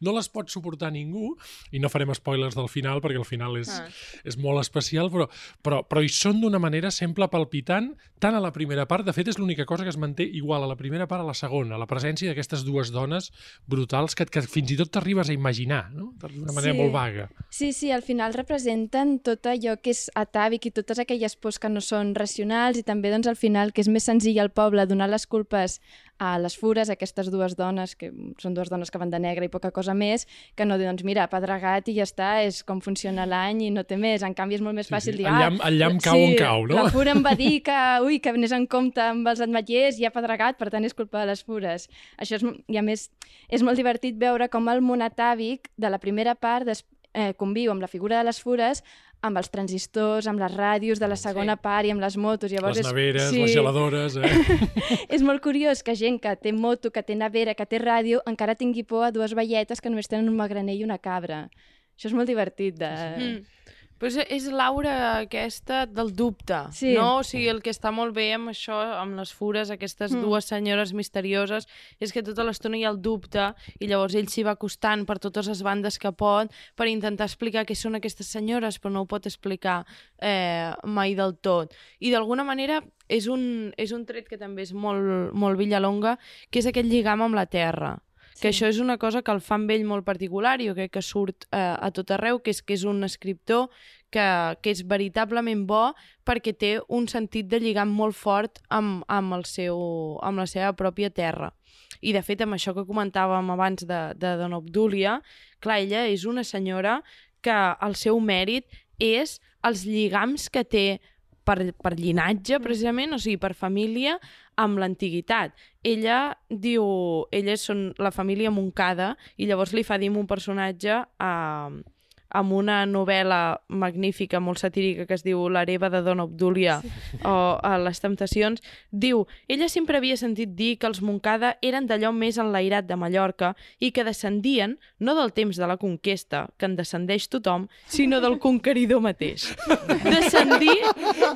A: no les pot suportar ningú, i no farem spoilers del final, perquè el final és,
E: Ah.
A: és molt especial, però, però, però hi són d'una manera sempre palpitant, tant a la primera part, de fet és l'única cosa que es manté igual a la primera part a la segona, la presència d'aquestes dues dones brutals que, que fins i tot t'arribes a imaginar, no? d'una manera
C: Sí.
A: molt vaga.
C: Sí, sí, al final representen tot allò que és atàvic i totes aquelles pors que no són racionals i també doncs, al final que és més senzill al poble donar les culpes a les fures, aquestes dues dones, que són dues dones que van de negre i poca cosa més, que no doncs mira, pedregat i ja està, és com funciona l'any i no té més. En canvi és molt més
A: Sí,
C: fàcil
A: sí.
C: dir...
A: El llamp- el llamp cau on cau, no?"
C: La fura em va dir que, ui, que anés en compte amb els ametllers i ha pedregat, per tant és culpa de les fures. Això és, i a més, és molt divertit veure com el món atàvic de la primera part des, eh, conviu amb la figura de les fures amb els transistors, amb les ràdios de la segona
E: Sí.
C: part i amb les motos. Llavors
A: les
C: és-
A: neveres, les geladores... Eh?
C: és molt curiós que gent que té moto, que té nevera, que té ràdio, encara tingui por a dues velletes que només tenen un magraner i una cabra. Això és molt divertit. De...
E: Mm. Pues és l'aura aquesta del dubte,
C: Sí.
E: no? O sigui, el que està molt bé amb això, amb les fures, aquestes
C: Mm.
E: dues senyores misterioses, és que tota l'estona hi ha el dubte i llavors ell s'hi va acostant per totes les bandes que pot per intentar explicar què són aquestes senyores, però no ho pot explicar eh, mai del tot. I d'alguna manera és un, és un tret que també és molt, molt Villalonga, que és aquest lligam amb la terra que
C: Sí.
E: això és una cosa que el fa amb ell molt particular i jo crec que surt eh, a tot arreu, que és que és un escriptor que, que és veritablement bo perquè té un sentit de lligam molt fort amb, amb, el seu, amb la seva pròpia terra. I, de fet, amb això que comentàvem abans de, de Dona Obdúlia, clar, ella és una senyora que el seu mèrit és els lligams que té per, per llinatge, precisament, o sigui, per família, amb l'antiguitat. Ella diu... Ella són la família Moncada i llavors li fa dir un personatge a, amb una novel·la magnífica, molt satírica, que es diu L'hereva de Dona Obdúlia sí. o a Les Temptacions, diu ella sempre havia sentit dir que els Moncada eren d'allò més enlairat de Mallorca i que descendien no del temps de la conquesta, que en descendeix tothom, sinó del conqueridor mateix. Descendir,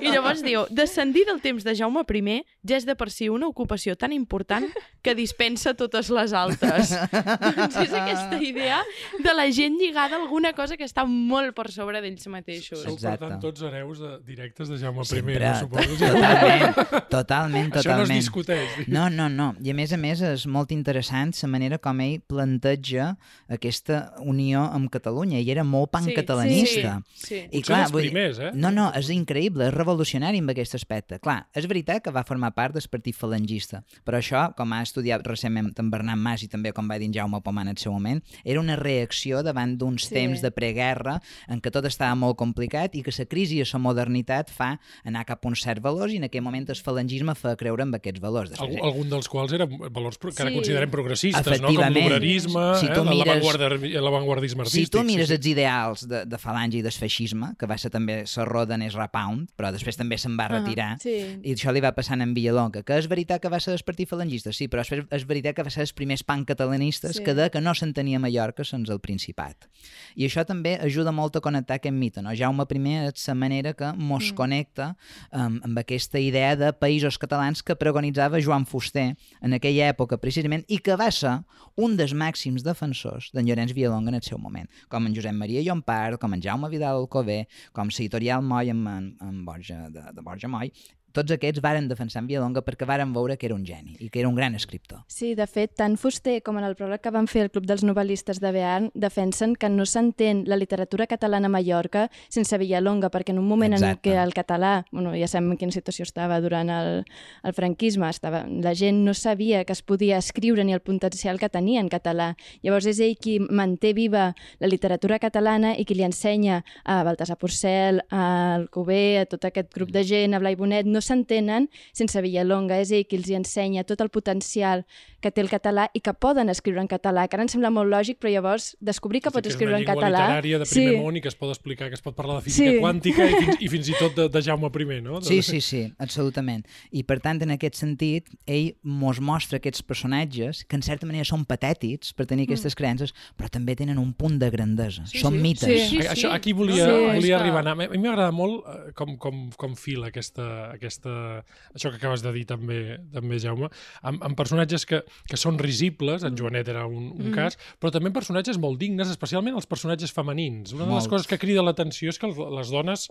E: i llavors diu, descendir del temps de Jaume I ja és de per si una ocupació tan important que dispensa totes les altres. doncs és aquesta idea de la gent lligada a alguna cosa que està molt per sobre d'ells mateixos.
A: Sou, per tant, tots hereus de, directes de Jaume I,
D: Sempre,
A: no, suposo.
D: totalment, totalment,
A: Això no es
D: totalment.
A: discuteix.
D: No, no, no. I a més a més és molt interessant la manera com ell planteja aquesta unió amb Catalunya. I era molt pancatalanista.
E: Sí, sí.
D: I
A: Potser dels
D: vull dir-
A: primers, eh?
D: No, no, és increïble, és revolucionari en aquest aspecte. Clar, és veritat que va formar part del partit falangista, però això, com ha estudiat recentment en Bernat Mas i també com va dir en Jaume Pomant en el seu moment, era una reacció davant d'uns
C: Sí.
D: temps de preguerra en què tot estava molt complicat i que la crisi i la modernitat fa anar cap a uns certs valors i en aquell moment el falangisme fa creure en aquests valors. Després,
A: Algun, algun dels quals eren valors que ara
C: Sí.
A: considerem progressistes, no? Com l'obrarisme,
D: Si
A: eh? l'avantguardisme
D: Si
A: artístic.
D: tu mires
A: sí,
D: els ideals de, de Falange i del feixisme, que va ser també la roda en Ezra Pound, però després també se'n va retirar,
C: Sí.
D: i això li va passant en Villalonga, que és veritat que va ser el partit falangista, sí, però després és veritat que va ser els primers pancatalanistes
C: Sí.
D: que de que no s'entenia Mallorca sense el Principat. I això també ajuda molt a connectar aquest mite, no? Jaume I és la manera que mos mm. connecta um, amb aquesta idea de països catalans que pregonitzava Joan Fuster en aquella època precisament i que va ser un dels màxims defensors d'en Llorenç Villalonga en el seu moment, com en Josep Maria Llompart, com en Jaume Vidal Alcover, com l'editorial Moll amb, en, en Borja, de, de Borja Moll, tots aquests varen defensar en Villalonga perquè varen veure que era un geni i que era un gran escriptor.
C: Sí, de fet, tant Fuster com en el pròleg que van fer el Club dels Novel·listes de Bearn defensen que no s'entén la literatura catalana a Mallorca sense Villalonga, perquè en un moment
D: Exacte.
C: en què el català, bueno, ja sabem en quina situació estava durant el, el franquisme, estava, la gent no sabia que es podia escriure ni el potencial que tenia en català. Llavors és ell qui manté viva la literatura catalana i qui li ensenya a Baltasar Porcel, a Alcover, a tot aquest grup de gent, a Blai Bonet, no no s'entenen sense Villalonga. És ell qui els hi ensenya tot el potencial que té el català i que poden escriure en català, que ara ens sembla molt lògic, però llavors descobrir que
A: Sí,
C: pots
A: és
C: escriure
A: una
C: en
A: llengua
C: català...
A: literària de primer món i que es pot explicar, que es pot parlar de física
C: Sí.
A: quàntica i fins, i fins i tot de, de Jaume I, no?
D: Sí, sí, sí, absolutament. I per tant, en aquest sentit, ell mos mostra aquests personatges que en certa manera són patètics per tenir aquestes creences, però també tenen un punt de grandesa.
E: Sí,
D: són
E: sí.
D: mites.
C: Sí.
E: Sí,
A: A- Això,
E: sí.
A: aquí volia,
C: Sí.
A: volia
E: És
A: arribar. A mi m'agrada molt eh, com, com, com fila aquesta, aquesta, això que acabes de dir també, també Jaume, amb, amb personatges que, que són risibles, en Joanet era un, un
E: Mhm.
A: cas, però també amb personatges molt dignes, especialment els personatges femenins. Una de les coses que crida l'atenció és que les dones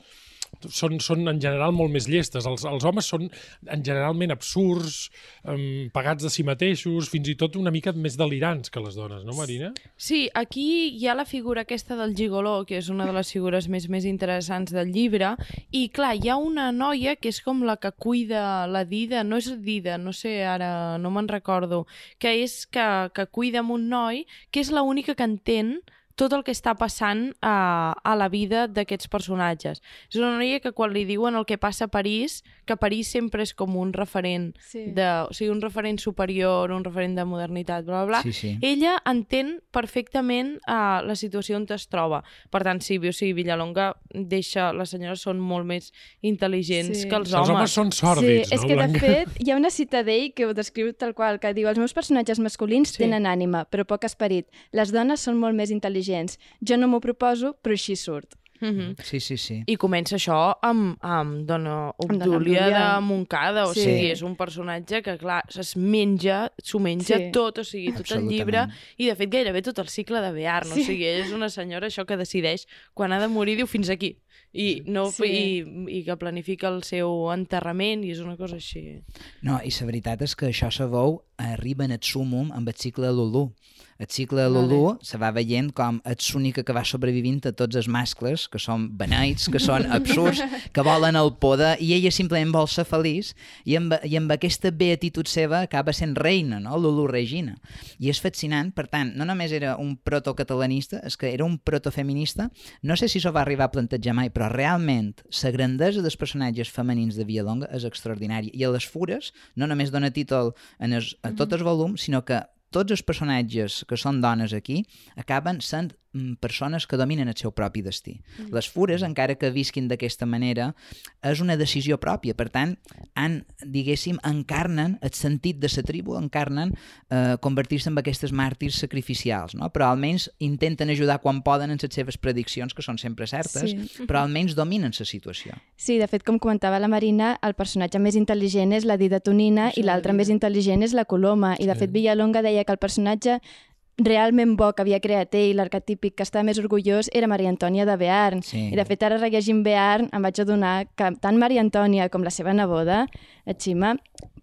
A: són, són en general molt més llestes. Els, els homes són en generalment absurds, um, pagats de si mateixos, fins i tot una mica més delirants que les dones, no, Marina?
E: Sí, aquí hi ha la figura aquesta del gigoló, que és una de les figures més més interessants del llibre, i clar, hi ha una noia que és com la que cuida la Dida, no és Dida, no sé, ara no me'n recordo, que és que, que cuida amb un noi, que és l'única que entén tot el que està passant a, a la vida d'aquests personatges. És una noia que quan li diuen el que passa a París, que París sempre és com un referent,
C: Sí.
E: de, o sigui, un referent superior, un referent de modernitat, bla, bla, bla,
D: Sí, sí.
E: ella entén perfectament uh, la situació on es troba. Per tant, sí, o sigui, Villalonga deixa... Les senyores són molt més intel·ligents
C: Sí.
E: que els
A: Els
E: homes.
A: homes són sòrdids,
C: sí, és
A: no,
C: que
A: Blanca?
C: de fet hi ha una cita d'ell que ho descriu tal qual, que diu els meus personatges masculins
E: Sí.
C: sí. tenen ànima, però poc esperit. Les dones són molt més intel·ligents. Jo no m'ho proposo, però així surt.
E: Mm -hmm.
D: Sí, sí, sí.
E: I comença això amb, amb Dona Obdúlia de. Montcada, o
C: Sí.
E: sigui, és un personatge que, clar, es menja, s'ho menja
C: Sí.
E: tot, o sigui, tot el llibre, i de fet gairebé tot el cicle de Bearn,
C: Sí.
E: o sigui, és una senyora això que decideix quan ha de morir, diu fins aquí, i, no,
C: Sí.
E: i, i que planifica el seu enterrament, i és una cosa així.
D: No, i la veritat és que això se veu arriba en el súmum amb el cicle de Lulu. El cicle de
C: Vale.
D: Lulu se va veient com és l'única que va sobrevivint a tots els mascles, que són beneits, que són absurds, que volen el poder, i ella simplement vol ser feliç, i amb, i amb aquesta beatitud seva acaba sent reina, no? Lulu Regina. I és fascinant, per tant, no només era un protocatalanista, és que era un protofeminista, no sé si s'ho va arribar a plantejar mai, però realment la grandesa dels personatges femenins de Villalonga és extraordinària. I a les fures no només dona títol en es, a tot el volum, sinó que tots els personatges que són dones aquí acaben sent persones que dominen el seu propi destí. Les fures, encara que visquin d'aquesta manera, és una decisió pròpia. Per tant, han, diguéssim, encarnen el sentit de la tribu, encarnen eh, convertir-se en aquestes màrtirs sacrificials, no? però almenys intenten ajudar quan poden en les seves prediccions, que són sempre certes,
C: Sí.
D: però almenys dominen la situació.
C: Sí, de fet, com comentava la Marina, el personatge més intel·ligent és la Dida Tonina
E: Sí,
C: i l'altre
E: la
C: més intel·ligent és la Coloma. I, de
A: Sí.
C: fet, Villalonga deia que el personatge realment bo que havia creat ell, l'arquetípic que estava més orgullós, era Maria Antònia de Bearn.
D: Sí.
C: I, de fet, ara rellegint Bearn em vaig adonar que tant Maria Antònia com la seva neboda, la Xima,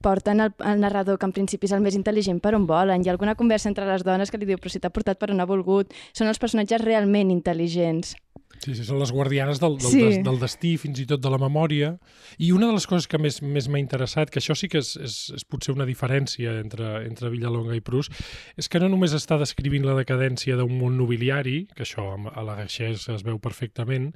C: porten el, el narrador, que en principi és el més intel·ligent, per on volen. Hi ha alguna conversa entre les dones que li diu però si t'ha portat per on ha volgut. Són els personatges realment intel·ligents.
A: Sí, sí, són les guardianes del, del,
C: Sí.
A: des, del destí, fins i tot de la memòria. I una de les coses que més més m'ha interessat, que això sí que és, és, és potser una diferència entre, entre Villalonga i Prus, és que no només està descrivint la decadència d'un món nobiliari, que això a la Geixés es veu perfectament,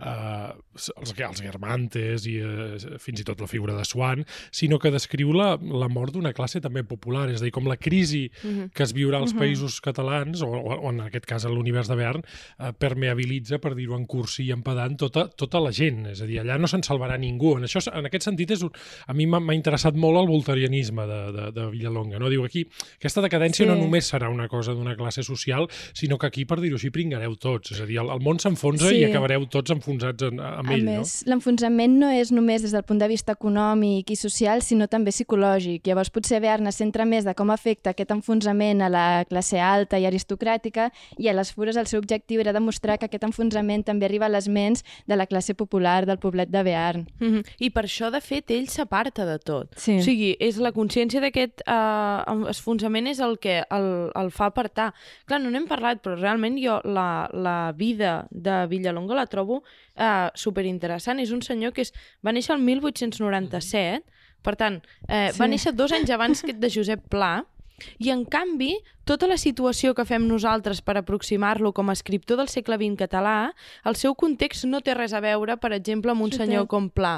A: eh, els, els Guermantes i eh, fins i tot la figura de Swan, sinó que descriu la, la mort d'una classe també popular, és a dir, com la crisi
E: Mhm.
A: que es viurà als països catalans, o, o, en aquest cas a l'univers de Bern, eh, permeabilitza, per dir-ho en cursi i en pedant, tota, tota la gent. És a dir, allà no se'n salvarà ningú. En, això, en aquest sentit, és un, a mi m'ha interessat molt el voltarianisme de, de, de Villalonga. No? Diu aquí, aquesta decadència
C: Sí.
A: no només serà una cosa d'una classe social, sinó que aquí, per dir-ho així, pringareu tots. És a dir, el, el món s'enfonsa
C: Sí.
A: i acabareu tots enfonsats en,
C: a
A: ell.
C: més, l'enfonsament no és només des del punt de vista econòmic i social, sinó també psicològic. Llavors, potser Berna centra més de com afecta aquest enfonsament a la classe alta i aristocràtica i a les fures el seu objectiu era demostrar que aquest enfonsament també arriba a les ments de la classe popular del poblet de Bearn.
E: Mhm. I per això, de fet, ell s'aparta de tot.
C: Sí.
E: O sigui, és la consciència d'aquest eh, esfonsament és el que el, el fa apartar. Clar, no n'hem parlat, però realment jo la, la vida de Villalonga la trobo eh, superinteressant. És un senyor que és, va néixer el 1897, per tant, eh, va
C: Sí.
E: néixer dos anys abans que de Josep Pla, i en canvi tota la situació que fem nosaltres per aproximar-lo com a escriptor del segle XX català, el seu context no té res a veure, per exemple, amb un
C: Sí,
E: senyor
C: té.
E: com Pla.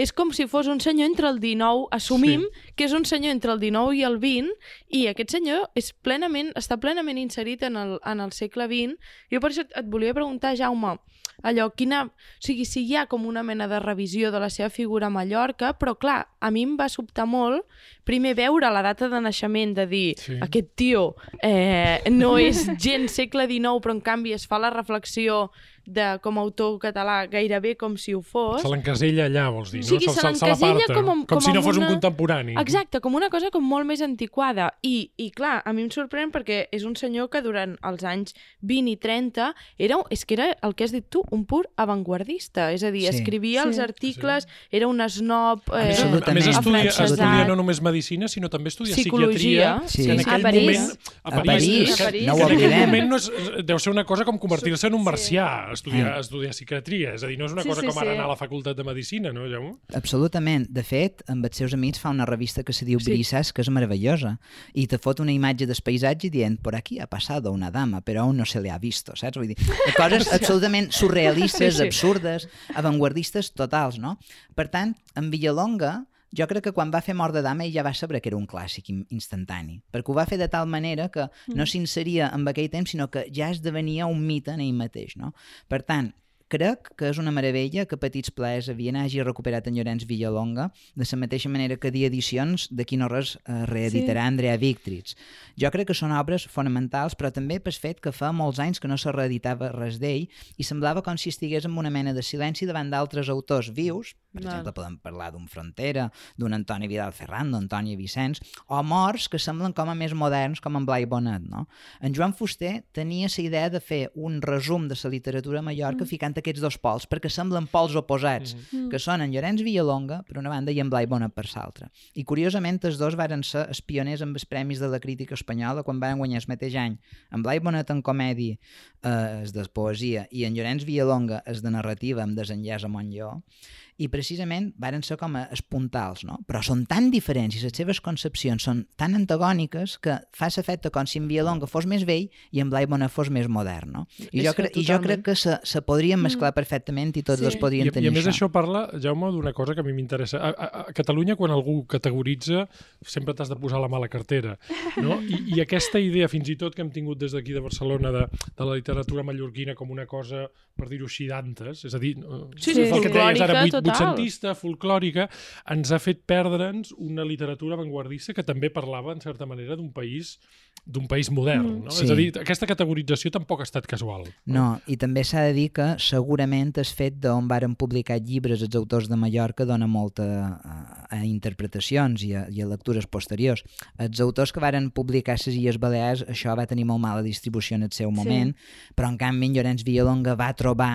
E: És com si fos un senyor entre el 19, assumim sí. que és un senyor entre el 19 i el 20, i aquest senyor és plenament, està plenament inserit en el, en el segle XX. Jo per això et volia preguntar, Jaume, allò, quina... O sigui, si hi ha com una mena de revisió de la seva figura a Mallorca, però clar, a mi em va sobtar molt primer veure la data de naixement, de dir,
A: Sí.
E: aquest tio eh, no és gens segle XIX, però en canvi es fa la reflexió de, com a autor català gairebé com si ho fos.
A: Se l'encasella allà, vols dir,
E: O sigui,
A: no?
E: se
A: se
E: l'encasella com
A: com,
E: com
A: si no fos un
E: una-
A: contemporani.
E: Exacte, com una cosa com molt més antiquada. I, I clar, a mi em sorprèn perquè és un senyor que durant els anys 20 i 30 era, és que era el que has dit tu, un pur avantguardista. És a dir,
D: Sí.
E: escrivia
C: Sí.
E: els articles, era un snob...
A: A més, a més estudia, estudia no només medicina, sinó també estudia
E: Psicologia.
A: psiquiatria.
D: Sí.
A: en
D: Sí.
A: aquell
C: A París.
A: moment...
D: A París,
A: que,
C: a París.
D: no ho
A: que en aquell
D: oblidem.
A: moment no és, deu ser una cosa com convertir-se en un
C: Sí.
A: marcià, estudiar,
D: Eh.
A: estudiar psiquiatria. És a dir, no és una
C: Sí,
A: cosa
C: sí,
A: com ara
C: sí.
A: anar a la facultat de medicina, no, Jaume?
D: Absolutament. De fet, amb els seus amics fa una revista que se diu
E: Sí.
D: Brisas, que és meravellosa, i te fot una imatge del paisatge dient por aquí ha passado una dama, però aún no se le ha visto, saps? Vull dir, coses absolutament surrealistes,
E: Sí, sí.
D: absurdes, avantguardistes totals, no? Per tant, en Villalonga, jo crec que quan va fer Mort de Dama ell ja va saber que era un clàssic in- instantani, perquè ho va fer de tal manera que no s'inseria en aquell temps, sinó que ja esdevenia un mite en ell mateix, no? Per tant, crec que és una meravella que Petits Plaers havien hagi recuperat en Llorenç Villalonga, de la mateixa manera que Dia Edicions, d'aquí no res, eh, reeditarà sí. Andrea Victrix. Jo crec que són obres fonamentals, però també pel fet que fa molts anys que no se reeditava res d'ell i semblava com si estigués en una mena de silenci davant d'altres autors vius, per
E: Val.
D: exemple, podem parlar d'un Frontera, d'un Antoni Vidal Ferran, d'Antoni Vicenç, o morts que semblen com a més moderns, com en Blai Bonet, no? En Joan Fuster tenia la idea de fer un resum de la literatura a Mallorca mm. ficant aquests dos pols, perquè semblen pols oposats, mm. que són en Llorenç Villalonga, per una banda, i en Blai Bonet per l'altra. I curiosament, els dos varen ser els pioners amb els premis de la crítica espanyola quan van guanyar el mateix any. En Blai Bonet en comèdia, eh, és de poesia, i en Llorenç Villalonga és de narrativa amb desenllaç a Montlló, i precisament varen ser com a espuntals, no? Però són tan diferents i les seves concepcions són tan antagòniques que fa l'efecte com si en Villalonga fos més vell i en Blai Bonet fos més modern, no? I,
E: És
D: jo,
E: que
D: cre I jo crec que se, se podrien mesclar perfectament i tots
C: Sí.
D: dos podrien
A: I, I a més
D: això.
A: això parla, Jaume, d'una cosa que a mi m'interessa. A, a, a Catalunya, quan algú categoritza, sempre t'has de posar la mà a la cartera. No? I, I aquesta idea, fins i tot que hem tingut des d'aquí de Barcelona, de, de la literatura mallorquina com una cosa, per dir-ho així, d'antes, és a dir,
E: Sí,
C: sí,
A: el que deies ara, vuit, vuitcentista, folclòrica, ens ha fet perdre'ns una literatura avantguardista que també parlava, en certa manera, d'un país d'un país modern. No?
D: Sí.
A: És a dir, aquesta categorització tampoc ha estat casual.
D: No, i també s'ha de dir que segurament el fet d'on varen publicar llibres els autors de Mallorca dona molta a, a interpretacions i a, i a lectures posteriors. Els autors que varen publicar les Illes Balears, això va tenir molt mala distribució en el seu moment, però en canvi en Llorenç Villalonga va trobar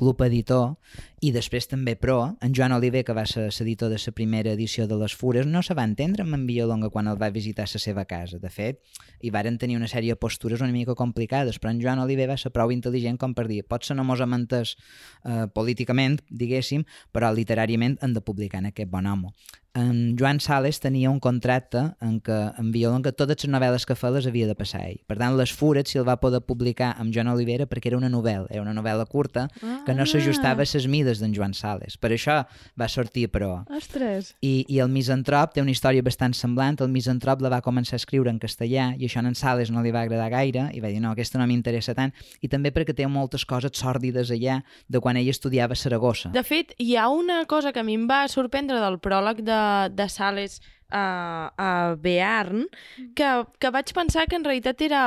D: Club Editor i després també Pro, en Joan Oliver, que va ser l'editor de la primera edició de Les Fures, no se va entendre amb en Villalonga quan el va visitar a la seva casa. De fet, hi varen tenir una sèrie de postures una mica complicades, però en Joan Oliver va ser prou intel·ligent com per dir potser no mos hem entès eh, políticament, diguéssim, però literàriament han de publicar en aquest bon home. En Joan Sales tenia un contracte en què en Villalonga totes les novel·les que feia les havia de passar ell. Per tant, Les Fures si el va poder publicar amb Joan Olivera perquè era una novel·la, era una novel·la curta que no s'ajustava a les mides d'en Joan Sales. Per això va sortir, però...
C: Ostres!
D: I, I el Misantrop té una història bastant semblant. El Misantrop la va començar a escriure en castellà i això a en Sales no li va agradar gaire i va dir no, aquesta no m'interessa tant. I també perquè té moltes coses sòrdides allà de quan ell estudiava a Saragossa.
E: De fet, hi ha una cosa que a mi em va sorprendre del pròleg de, de Sales a, a Bearn, que, que vaig pensar que en realitat era...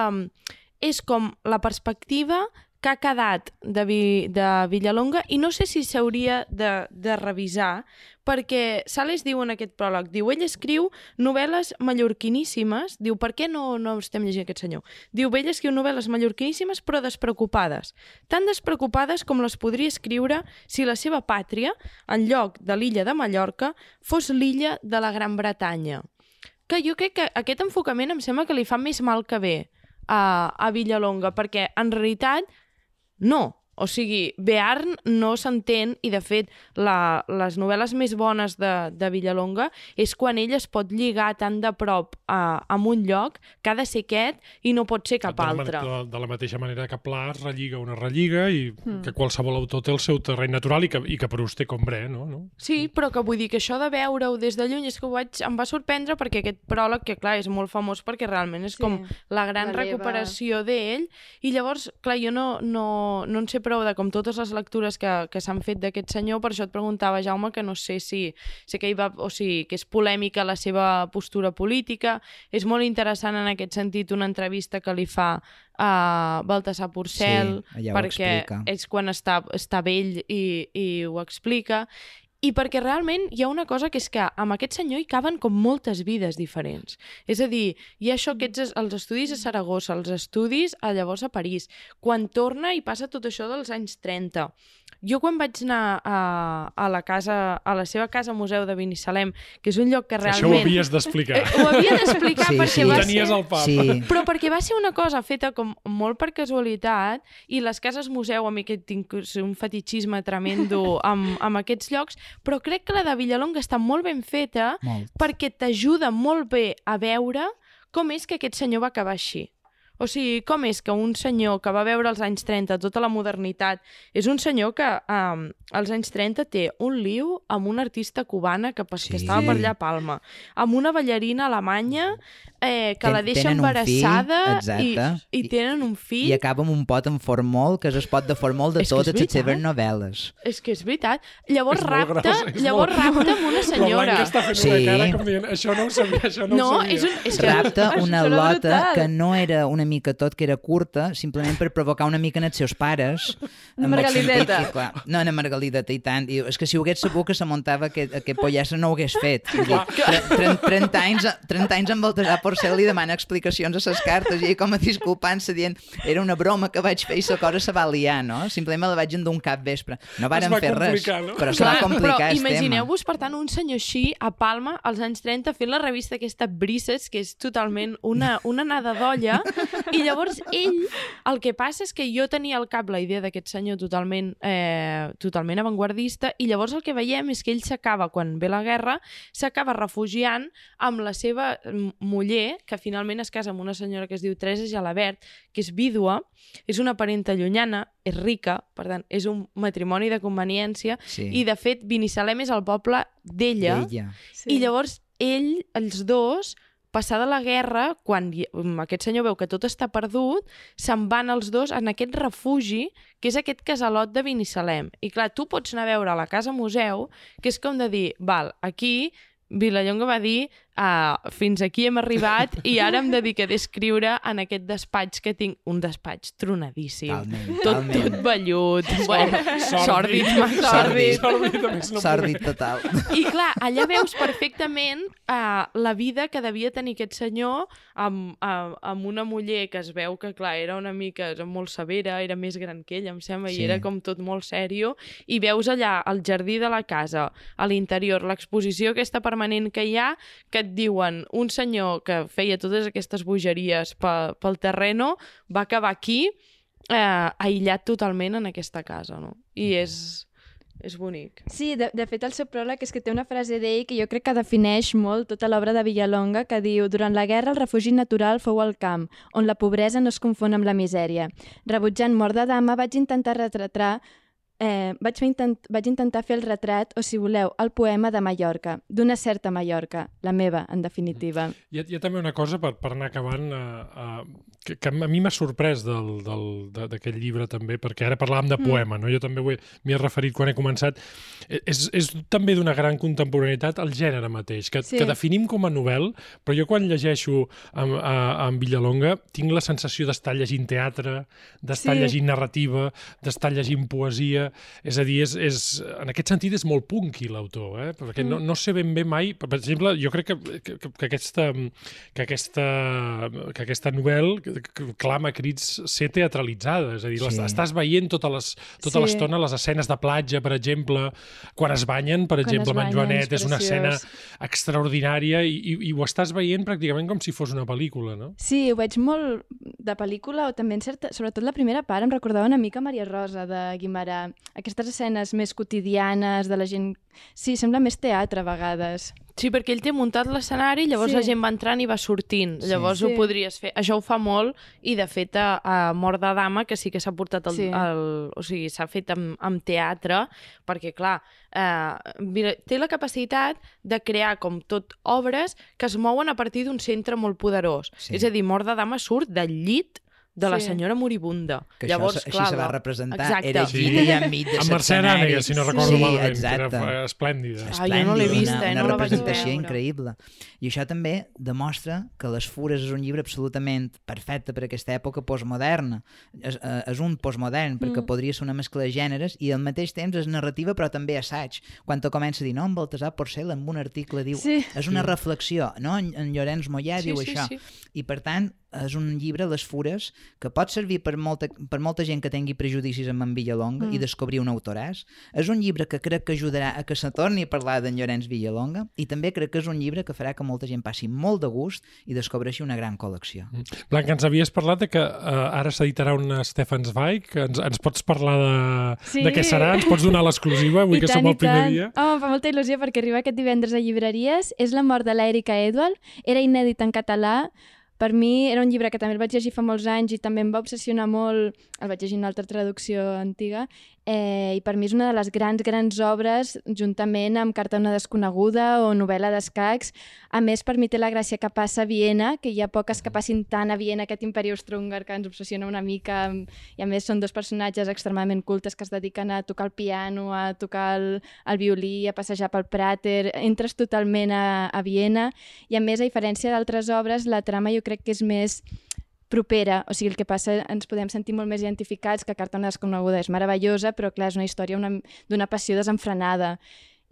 E: és com la perspectiva que ha quedat de, Vi, de Villalonga i no sé si s'hauria de, de revisar perquè Sales diu en aquest pròleg, diu, ell escriu novel·les mallorquiníssimes, diu, per què no, no estem llegint aquest senyor? Diu, ell escriu novel·les mallorquiníssimes però despreocupades, tan despreocupades com les podria escriure si la seva pàtria, en lloc de l'illa de Mallorca, fos l'illa de la Gran Bretanya. Que jo crec que aquest enfocament em sembla que li fa més mal que bé a, a Villalonga, perquè en realitat no. O sigui, Bearn no s'entén i, de fet, la, les novel·les més bones de, de Villalonga és quan ell es pot lligar tan de prop a, a un lloc que ha de ser aquest i no pot ser cap
A: de la,
E: altre.
A: De, la, de la mateixa manera que Pla es relliga una relliga i
E: Hmm.
A: que qualsevol autor té el seu terreny natural i que, i que Proust té Combré, no? no?
E: Sí, però que vull dir que això de veure-ho des de lluny és que ho vaig, em va sorprendre perquè aquest pròleg, que clar, és molt famós perquè realment és
C: Sí,
E: com la gran
C: l'eleva.
E: recuperació d'ell i llavors, clar, jo no, no, no en sé prou de com totes les lectures que, que s'han fet d'aquest senyor, per això et preguntava, Jaume, que no sé si, sé que hi va, o sigui, que és polèmica la seva postura política, és molt interessant en aquest sentit una entrevista que li fa a Baltasar Porcel,
D: Sí,
E: perquè és quan està, està vell i, i ho explica, i perquè realment hi ha una cosa que és que amb aquest senyor hi caben com moltes vides diferents. És a dir, hi ha això, aquests, es- els estudis a Saragossa, els estudis a llavors a París. Quan torna i passa tot això dels anys 30. Jo quan vaig anar a, a la casa, a la seva casa museu de Binissalem, que és un lloc que
A: Això ho
E: realment...
A: havies d'explicar.
E: Eh, ho havia d'explicar
D: Sí,
E: perquè
D: sí.
E: va
A: Tenies
E: ser...
A: el pap.
D: Sí,
E: Però perquè va ser una cosa feta com molt per casualitat i les cases museu, a mi que tinc un fetichisme tremendo amb, amb aquests llocs, però crec que la de Villalonga està molt ben feta
D: molt.
E: perquè t'ajuda molt bé a veure com és que aquest senyor va acabar així. O sigui, com és que un senyor que va veure als anys 30 tota la modernitat és un senyor que um, als anys 30 té un liu amb una artista cubana que, pas, que
D: Sí.
E: estava per allà a Palma, amb una ballarina alemanya eh, que
D: Ten-
E: la deixa
D: un fill,
E: embarassada i, i tenen un fill.
D: I acaba amb un pot en formol, que és el pot de formol de totes les seves novel·les.
E: És que és veritat. Llavors
A: És
E: rapta,
A: gros,
E: llavors
A: molt-
E: rapta amb una senyora.
A: Està fent
D: Sí.
A: una cara com dient, això no ho sabia, això no,
E: No,
A: ho sabia.
E: és, un, és que...
D: Rapta una lota
C: brutal.
D: que no era una mica tot, que era curta, simplement per provocar una mica en els seus pares.
C: Una
D: sentit
C: Margalideta.
D: clar, no, una margalideta i tant. I, és que si ho hagués sabut que se muntava aquest, aquest pollassa no ho hagués fet. Dir, tre- tre- 30, anys, 30 anys amb Baltasar Porcel li demana explicacions a ses cartes i com a disculpant-se dient era una broma que vaig fer i la cosa se va liar, no? Simplement la vaig endur un cap vespre. No varen
A: va
D: fer res,
A: no?
D: però se va complicar
E: però
D: el tema.
E: imagineu-vos, per tant, un senyor així a Palma als anys 30 fent la revista aquesta Brises, que és totalment una, una nada d'olla, i llavors ell, el que passa és que jo tenia al cap la idea d'aquest senyor totalment, eh, totalment avantguardista, i llavors el que veiem és que ell s'acaba, quan ve la guerra, s'acaba refugiant amb la seva mm, muller, que finalment es casa amb una senyora que es diu Teresa Gelabert, que és vídua, és una parenta llunyana, és rica, per tant, és un matrimoni de conveniència,
D: Sí.
E: i de fet Binissalem és el poble d'ella,
D: Ella.
E: i llavors ell, els dos, passada la guerra, quan um, aquest senyor veu que tot està perdut, se'n van els dos en aquest refugi, que és aquest casalot de Binissalem. I clar, tu pots anar a veure la casa museu, que és com de dir, val, aquí Vilallonga va dir uh, fins aquí hem arribat i ara em dedico a descriure en aquest despatx que tinc, un despatx tronadíssim.
D: Talment,
E: Tot,
D: talment.
E: tot vellut, bueno,
A: Sòrdid.
E: sòrdid,
D: Sòrdid.
E: sòrdid.
D: Total.
E: I clar, allà veus perfectament uh, la vida que devia tenir aquest senyor amb, amb, amb una muller que es veu que, clar, era una mica era molt severa, era més gran que ell, em sembla,
D: Sí.
E: i era com tot molt sèrio, i veus allà al jardí de la casa, a l'interior, l'exposició aquesta permanent que hi ha, que et diuen un senyor que feia totes aquestes bogeries pe, pel terreno va acabar aquí eh, aïllat totalment en aquesta casa, no? I és, és bonic.
C: Sí, de, de fet el seu pròleg és que té una frase d'ell que jo crec que defineix molt tota l'obra de Villalonga, que diu «Durant la guerra el refugi natural fou el camp, on la pobresa no es confon amb la misèria. Rebutjant mort de dama vaig intentar retratar Eh, vaig, fer intent, vaig intentar fer el retrat, o si voleu, el poema de Mallorca, d'una certa Mallorca, la meva, en definitiva.
A: Hi ha, hi ha també una cosa, per, per anar acabant, uh, uh, que, que a mi m'ha sorprès del- del- de- d'aquest llibre també, perquè ara parlàvem de poema, no? jo també m'hi he referit quan he començat. Eh, És, és també d'una gran contemporaneïtat el gènere mateix, que,
C: Sí.
A: que definim com a novel, però jo quan llegeixo amb, a, amb Villalonga tinc la sensació d'estar llegint teatre, d'estar
C: Sí.
A: llegint narrativa, d'estar llegint poesia, és a dir, és, és, en aquest sentit és molt punky l'autor, eh? perquè no, no sé ben bé mai, per exemple, jo crec que, que, que, aquesta, que, aquesta, que aquesta novel·la clama crits ser teatralitzada, és a dir,
D: Sí.
A: estàs veient tota les- tota
C: Sí.
A: l'estona les escenes de platja, per exemple, quan es banyen, per
C: Quan
A: exemple,
C: es
A: amb en
C: banyen,
A: Joanet,
C: és
A: és una escena extraordinària i, i, i ho estàs veient pràcticament com si fos una pel·lícula, no?
C: Sí, ho veig molt de pel·lícula o també en certa... Sobretot la primera part em recordava una mica Maria Rosa de Guimarà. Aquestes escenes més quotidianes de la gent... Sí, sembla més teatre a vegades.
E: Sí, perquè ell té muntat l'escenari, llavors
C: Sí.
E: la gent va entrant i va sortint.
D: Sí.
E: Llavors
C: Sí.
E: ho podries fer. Això ho fa molt i, de fet, a, a Mort de Dama, que sí que s'ha portat el,
C: Sí.
E: el... O sigui, s'ha fet amb, amb teatre, perquè, clar, eh, té la capacitat de crear, com tot, obres que es mouen a partir d'un centre molt poderós.
D: Sí.
E: És a dir, Mort de Dama surt del llit de la
C: Sí.
E: senyora moribunda.
D: Que
E: Llavors,
D: això,
E: clar,
D: així se va representar.
E: Exacte.
D: Era
A: Sí.
D: llit allà enmig de
A: Amb Mercè Arànega, si no recordo
D: sí,
A: malament,
D: exacte.
A: era esplèndida.
E: Ah, jo no l'he vista,
D: una,
E: eh,
D: una
E: no
D: representació increïble. I això també demostra que Les Fures és un llibre absolutament perfecte per aquesta època postmoderna. És, eh, és un postmodern, perquè
C: Mm.
D: podria ser una mescla de gèneres i al mateix temps és narrativa però també assaig. Quan te comença a dir, no, en Baltasar Porcel en un article diu,
C: Sí.
D: és una reflexió, no? En, en Llorenç Mollà
E: Sí,
D: diu
E: sí,
D: això.
E: sí.
D: I per tant, és un llibre, Les Fures, que pot servir per molta, per molta gent que tingui prejudicis amb en Villalonga
C: Mm.
D: i descobrir un autoràs. És un llibre que crec que ajudarà a que se torni a parlar d'en Llorenç Villalonga i també crec que és un llibre que farà que molta gent passi molt de gust i descobreixi una gran col·lecció.
A: Blanca, ens havies parlat de que uh, ara s'editarà una Stefan Zweig. Ens, ens pots parlar de,
C: Sí.
A: de què serà? Ens pots donar l'exclusiva avui
C: I
A: que
C: tant,
A: som el primer
C: tant.
A: dia?
C: Oh, em fa molta il·lusió perquè arriba aquest divendres a llibreries. És la mort de l'Èrica Edwal. Era inèdit en català. Per mi era un llibre que també el vaig llegir fa molts anys i també em va obsessionar molt. El vaig llegir en una altra traducció antiga. Eh, I per mi és una de les grans, grans obres, juntament amb Carta una desconeguda o novel·la d'escacs. A més, per mi té la gràcia que passa a Viena, que hi ha poques que passin tant a Viena, aquest imperi austro-húngar que ens obsessiona una mica. I a més són dos personatges extremadament cultes que es dediquen a tocar el piano, a tocar el, el violí, a passejar pel Prater. Entres totalment a, a Viena i a més, a diferència d'altres obres, la trama jo crec que és més propera, o sigui, el que passa ens podem sentir molt més identificats que Carta una desconeguda és meravellosa, però clar, és una història una- d'una passió desenfrenada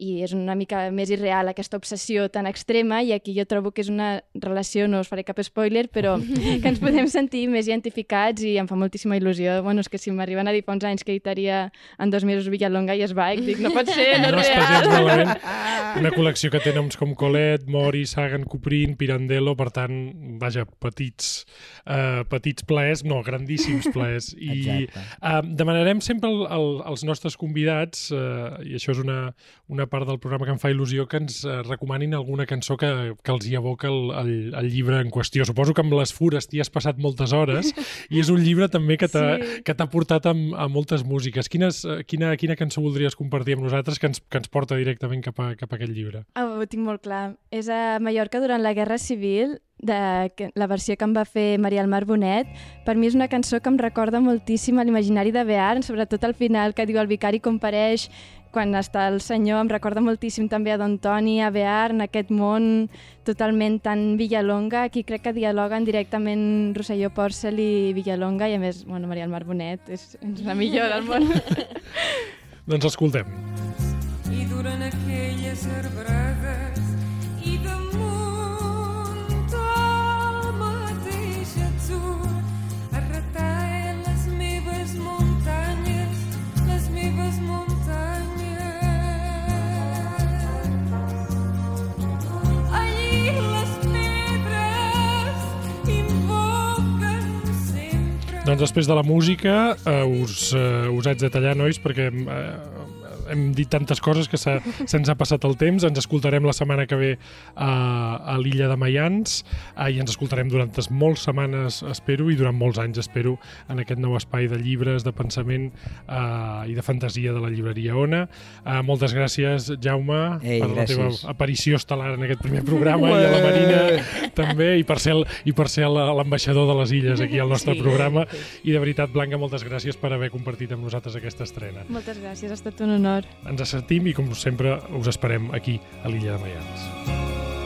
C: i és una mica més irreal aquesta obsessió tan extrema i aquí jo trobo que és una relació, no us faré cap spoiler, però que ens podem sentir més identificats i em fa moltíssima il·lusió. Bueno, és que si m'arriben a dir fa uns anys que editaria en dos mesos Villalonga i es va, dic, no pot ser, no,
A: No
C: és real.
A: malament. Una col·lecció que té noms com Colet, Mori, Sagan, Cuprin, Pirandello, per tant, vaja, petits, uh, petits plaers, no, grandíssims plaers. I uh, demanarem sempre al, al, als nostres convidats, uh, i això és una, una part del programa que em fa il·lusió, que ens uh, recomanin alguna cançó que, que els hi evoca el, el, el llibre en qüestió. Suposo que amb les fures t'hi has passat moltes hores i és un llibre també que t'ha
C: Sí.
A: portat a, a moltes músiques. Quines, eh, quina, quina cançó voldries compartir amb nosaltres que ens, que ens porta directament cap a, cap a aquest llibre?
C: Oh, ho tinc molt clar. És a Mallorca durant la Guerra Civil, de la versió que em va fer Maria Almar Bonet. Per mi és una cançó que em recorda moltíssim a l'imaginari de Bearn, sobretot al final que diu el vicari compareix quan està el senyor, em recorda moltíssim també a Don Toni, a Bearn, aquest món totalment tan Villalonga. Aquí crec que dialoguen directament Rosselló Porcel i Villalonga i a més, bueno, Maria Almar Bonet és, és la millor del món.
A: Doncs escoltem.
F: i durant aquelles arbrades
A: Doncs després de la música eh, us, eh, us haig de tallar, nois, perquè eh, hem dit tantes coses que se- se'ns ha passat el temps. Ens escoltarem la setmana que ve a, a l'illa de Mayans eh, i ens escoltarem durant moltes setmanes, espero, i durant molts anys, espero, en aquest nou espai de llibres, de pensament eh, i de fantasia de la llibreria Ona. Eh, moltes gràcies, Jaume,
D: Ei,
A: per la teva
D: gràcies.
A: aparició estel·lar en aquest primer programa i a la Marina també, i per ser el- i per ser la- l'ambaixador de les illes aquí al nostre
E: Sí.
A: programa. I de veritat, Blanca, moltes gràcies per haver compartit amb nosaltres aquesta estrena.
C: Moltes gràcies, ha estat un honor.
A: Ens sentim i, com sempre, us esperem aquí a l'illa de Mayans.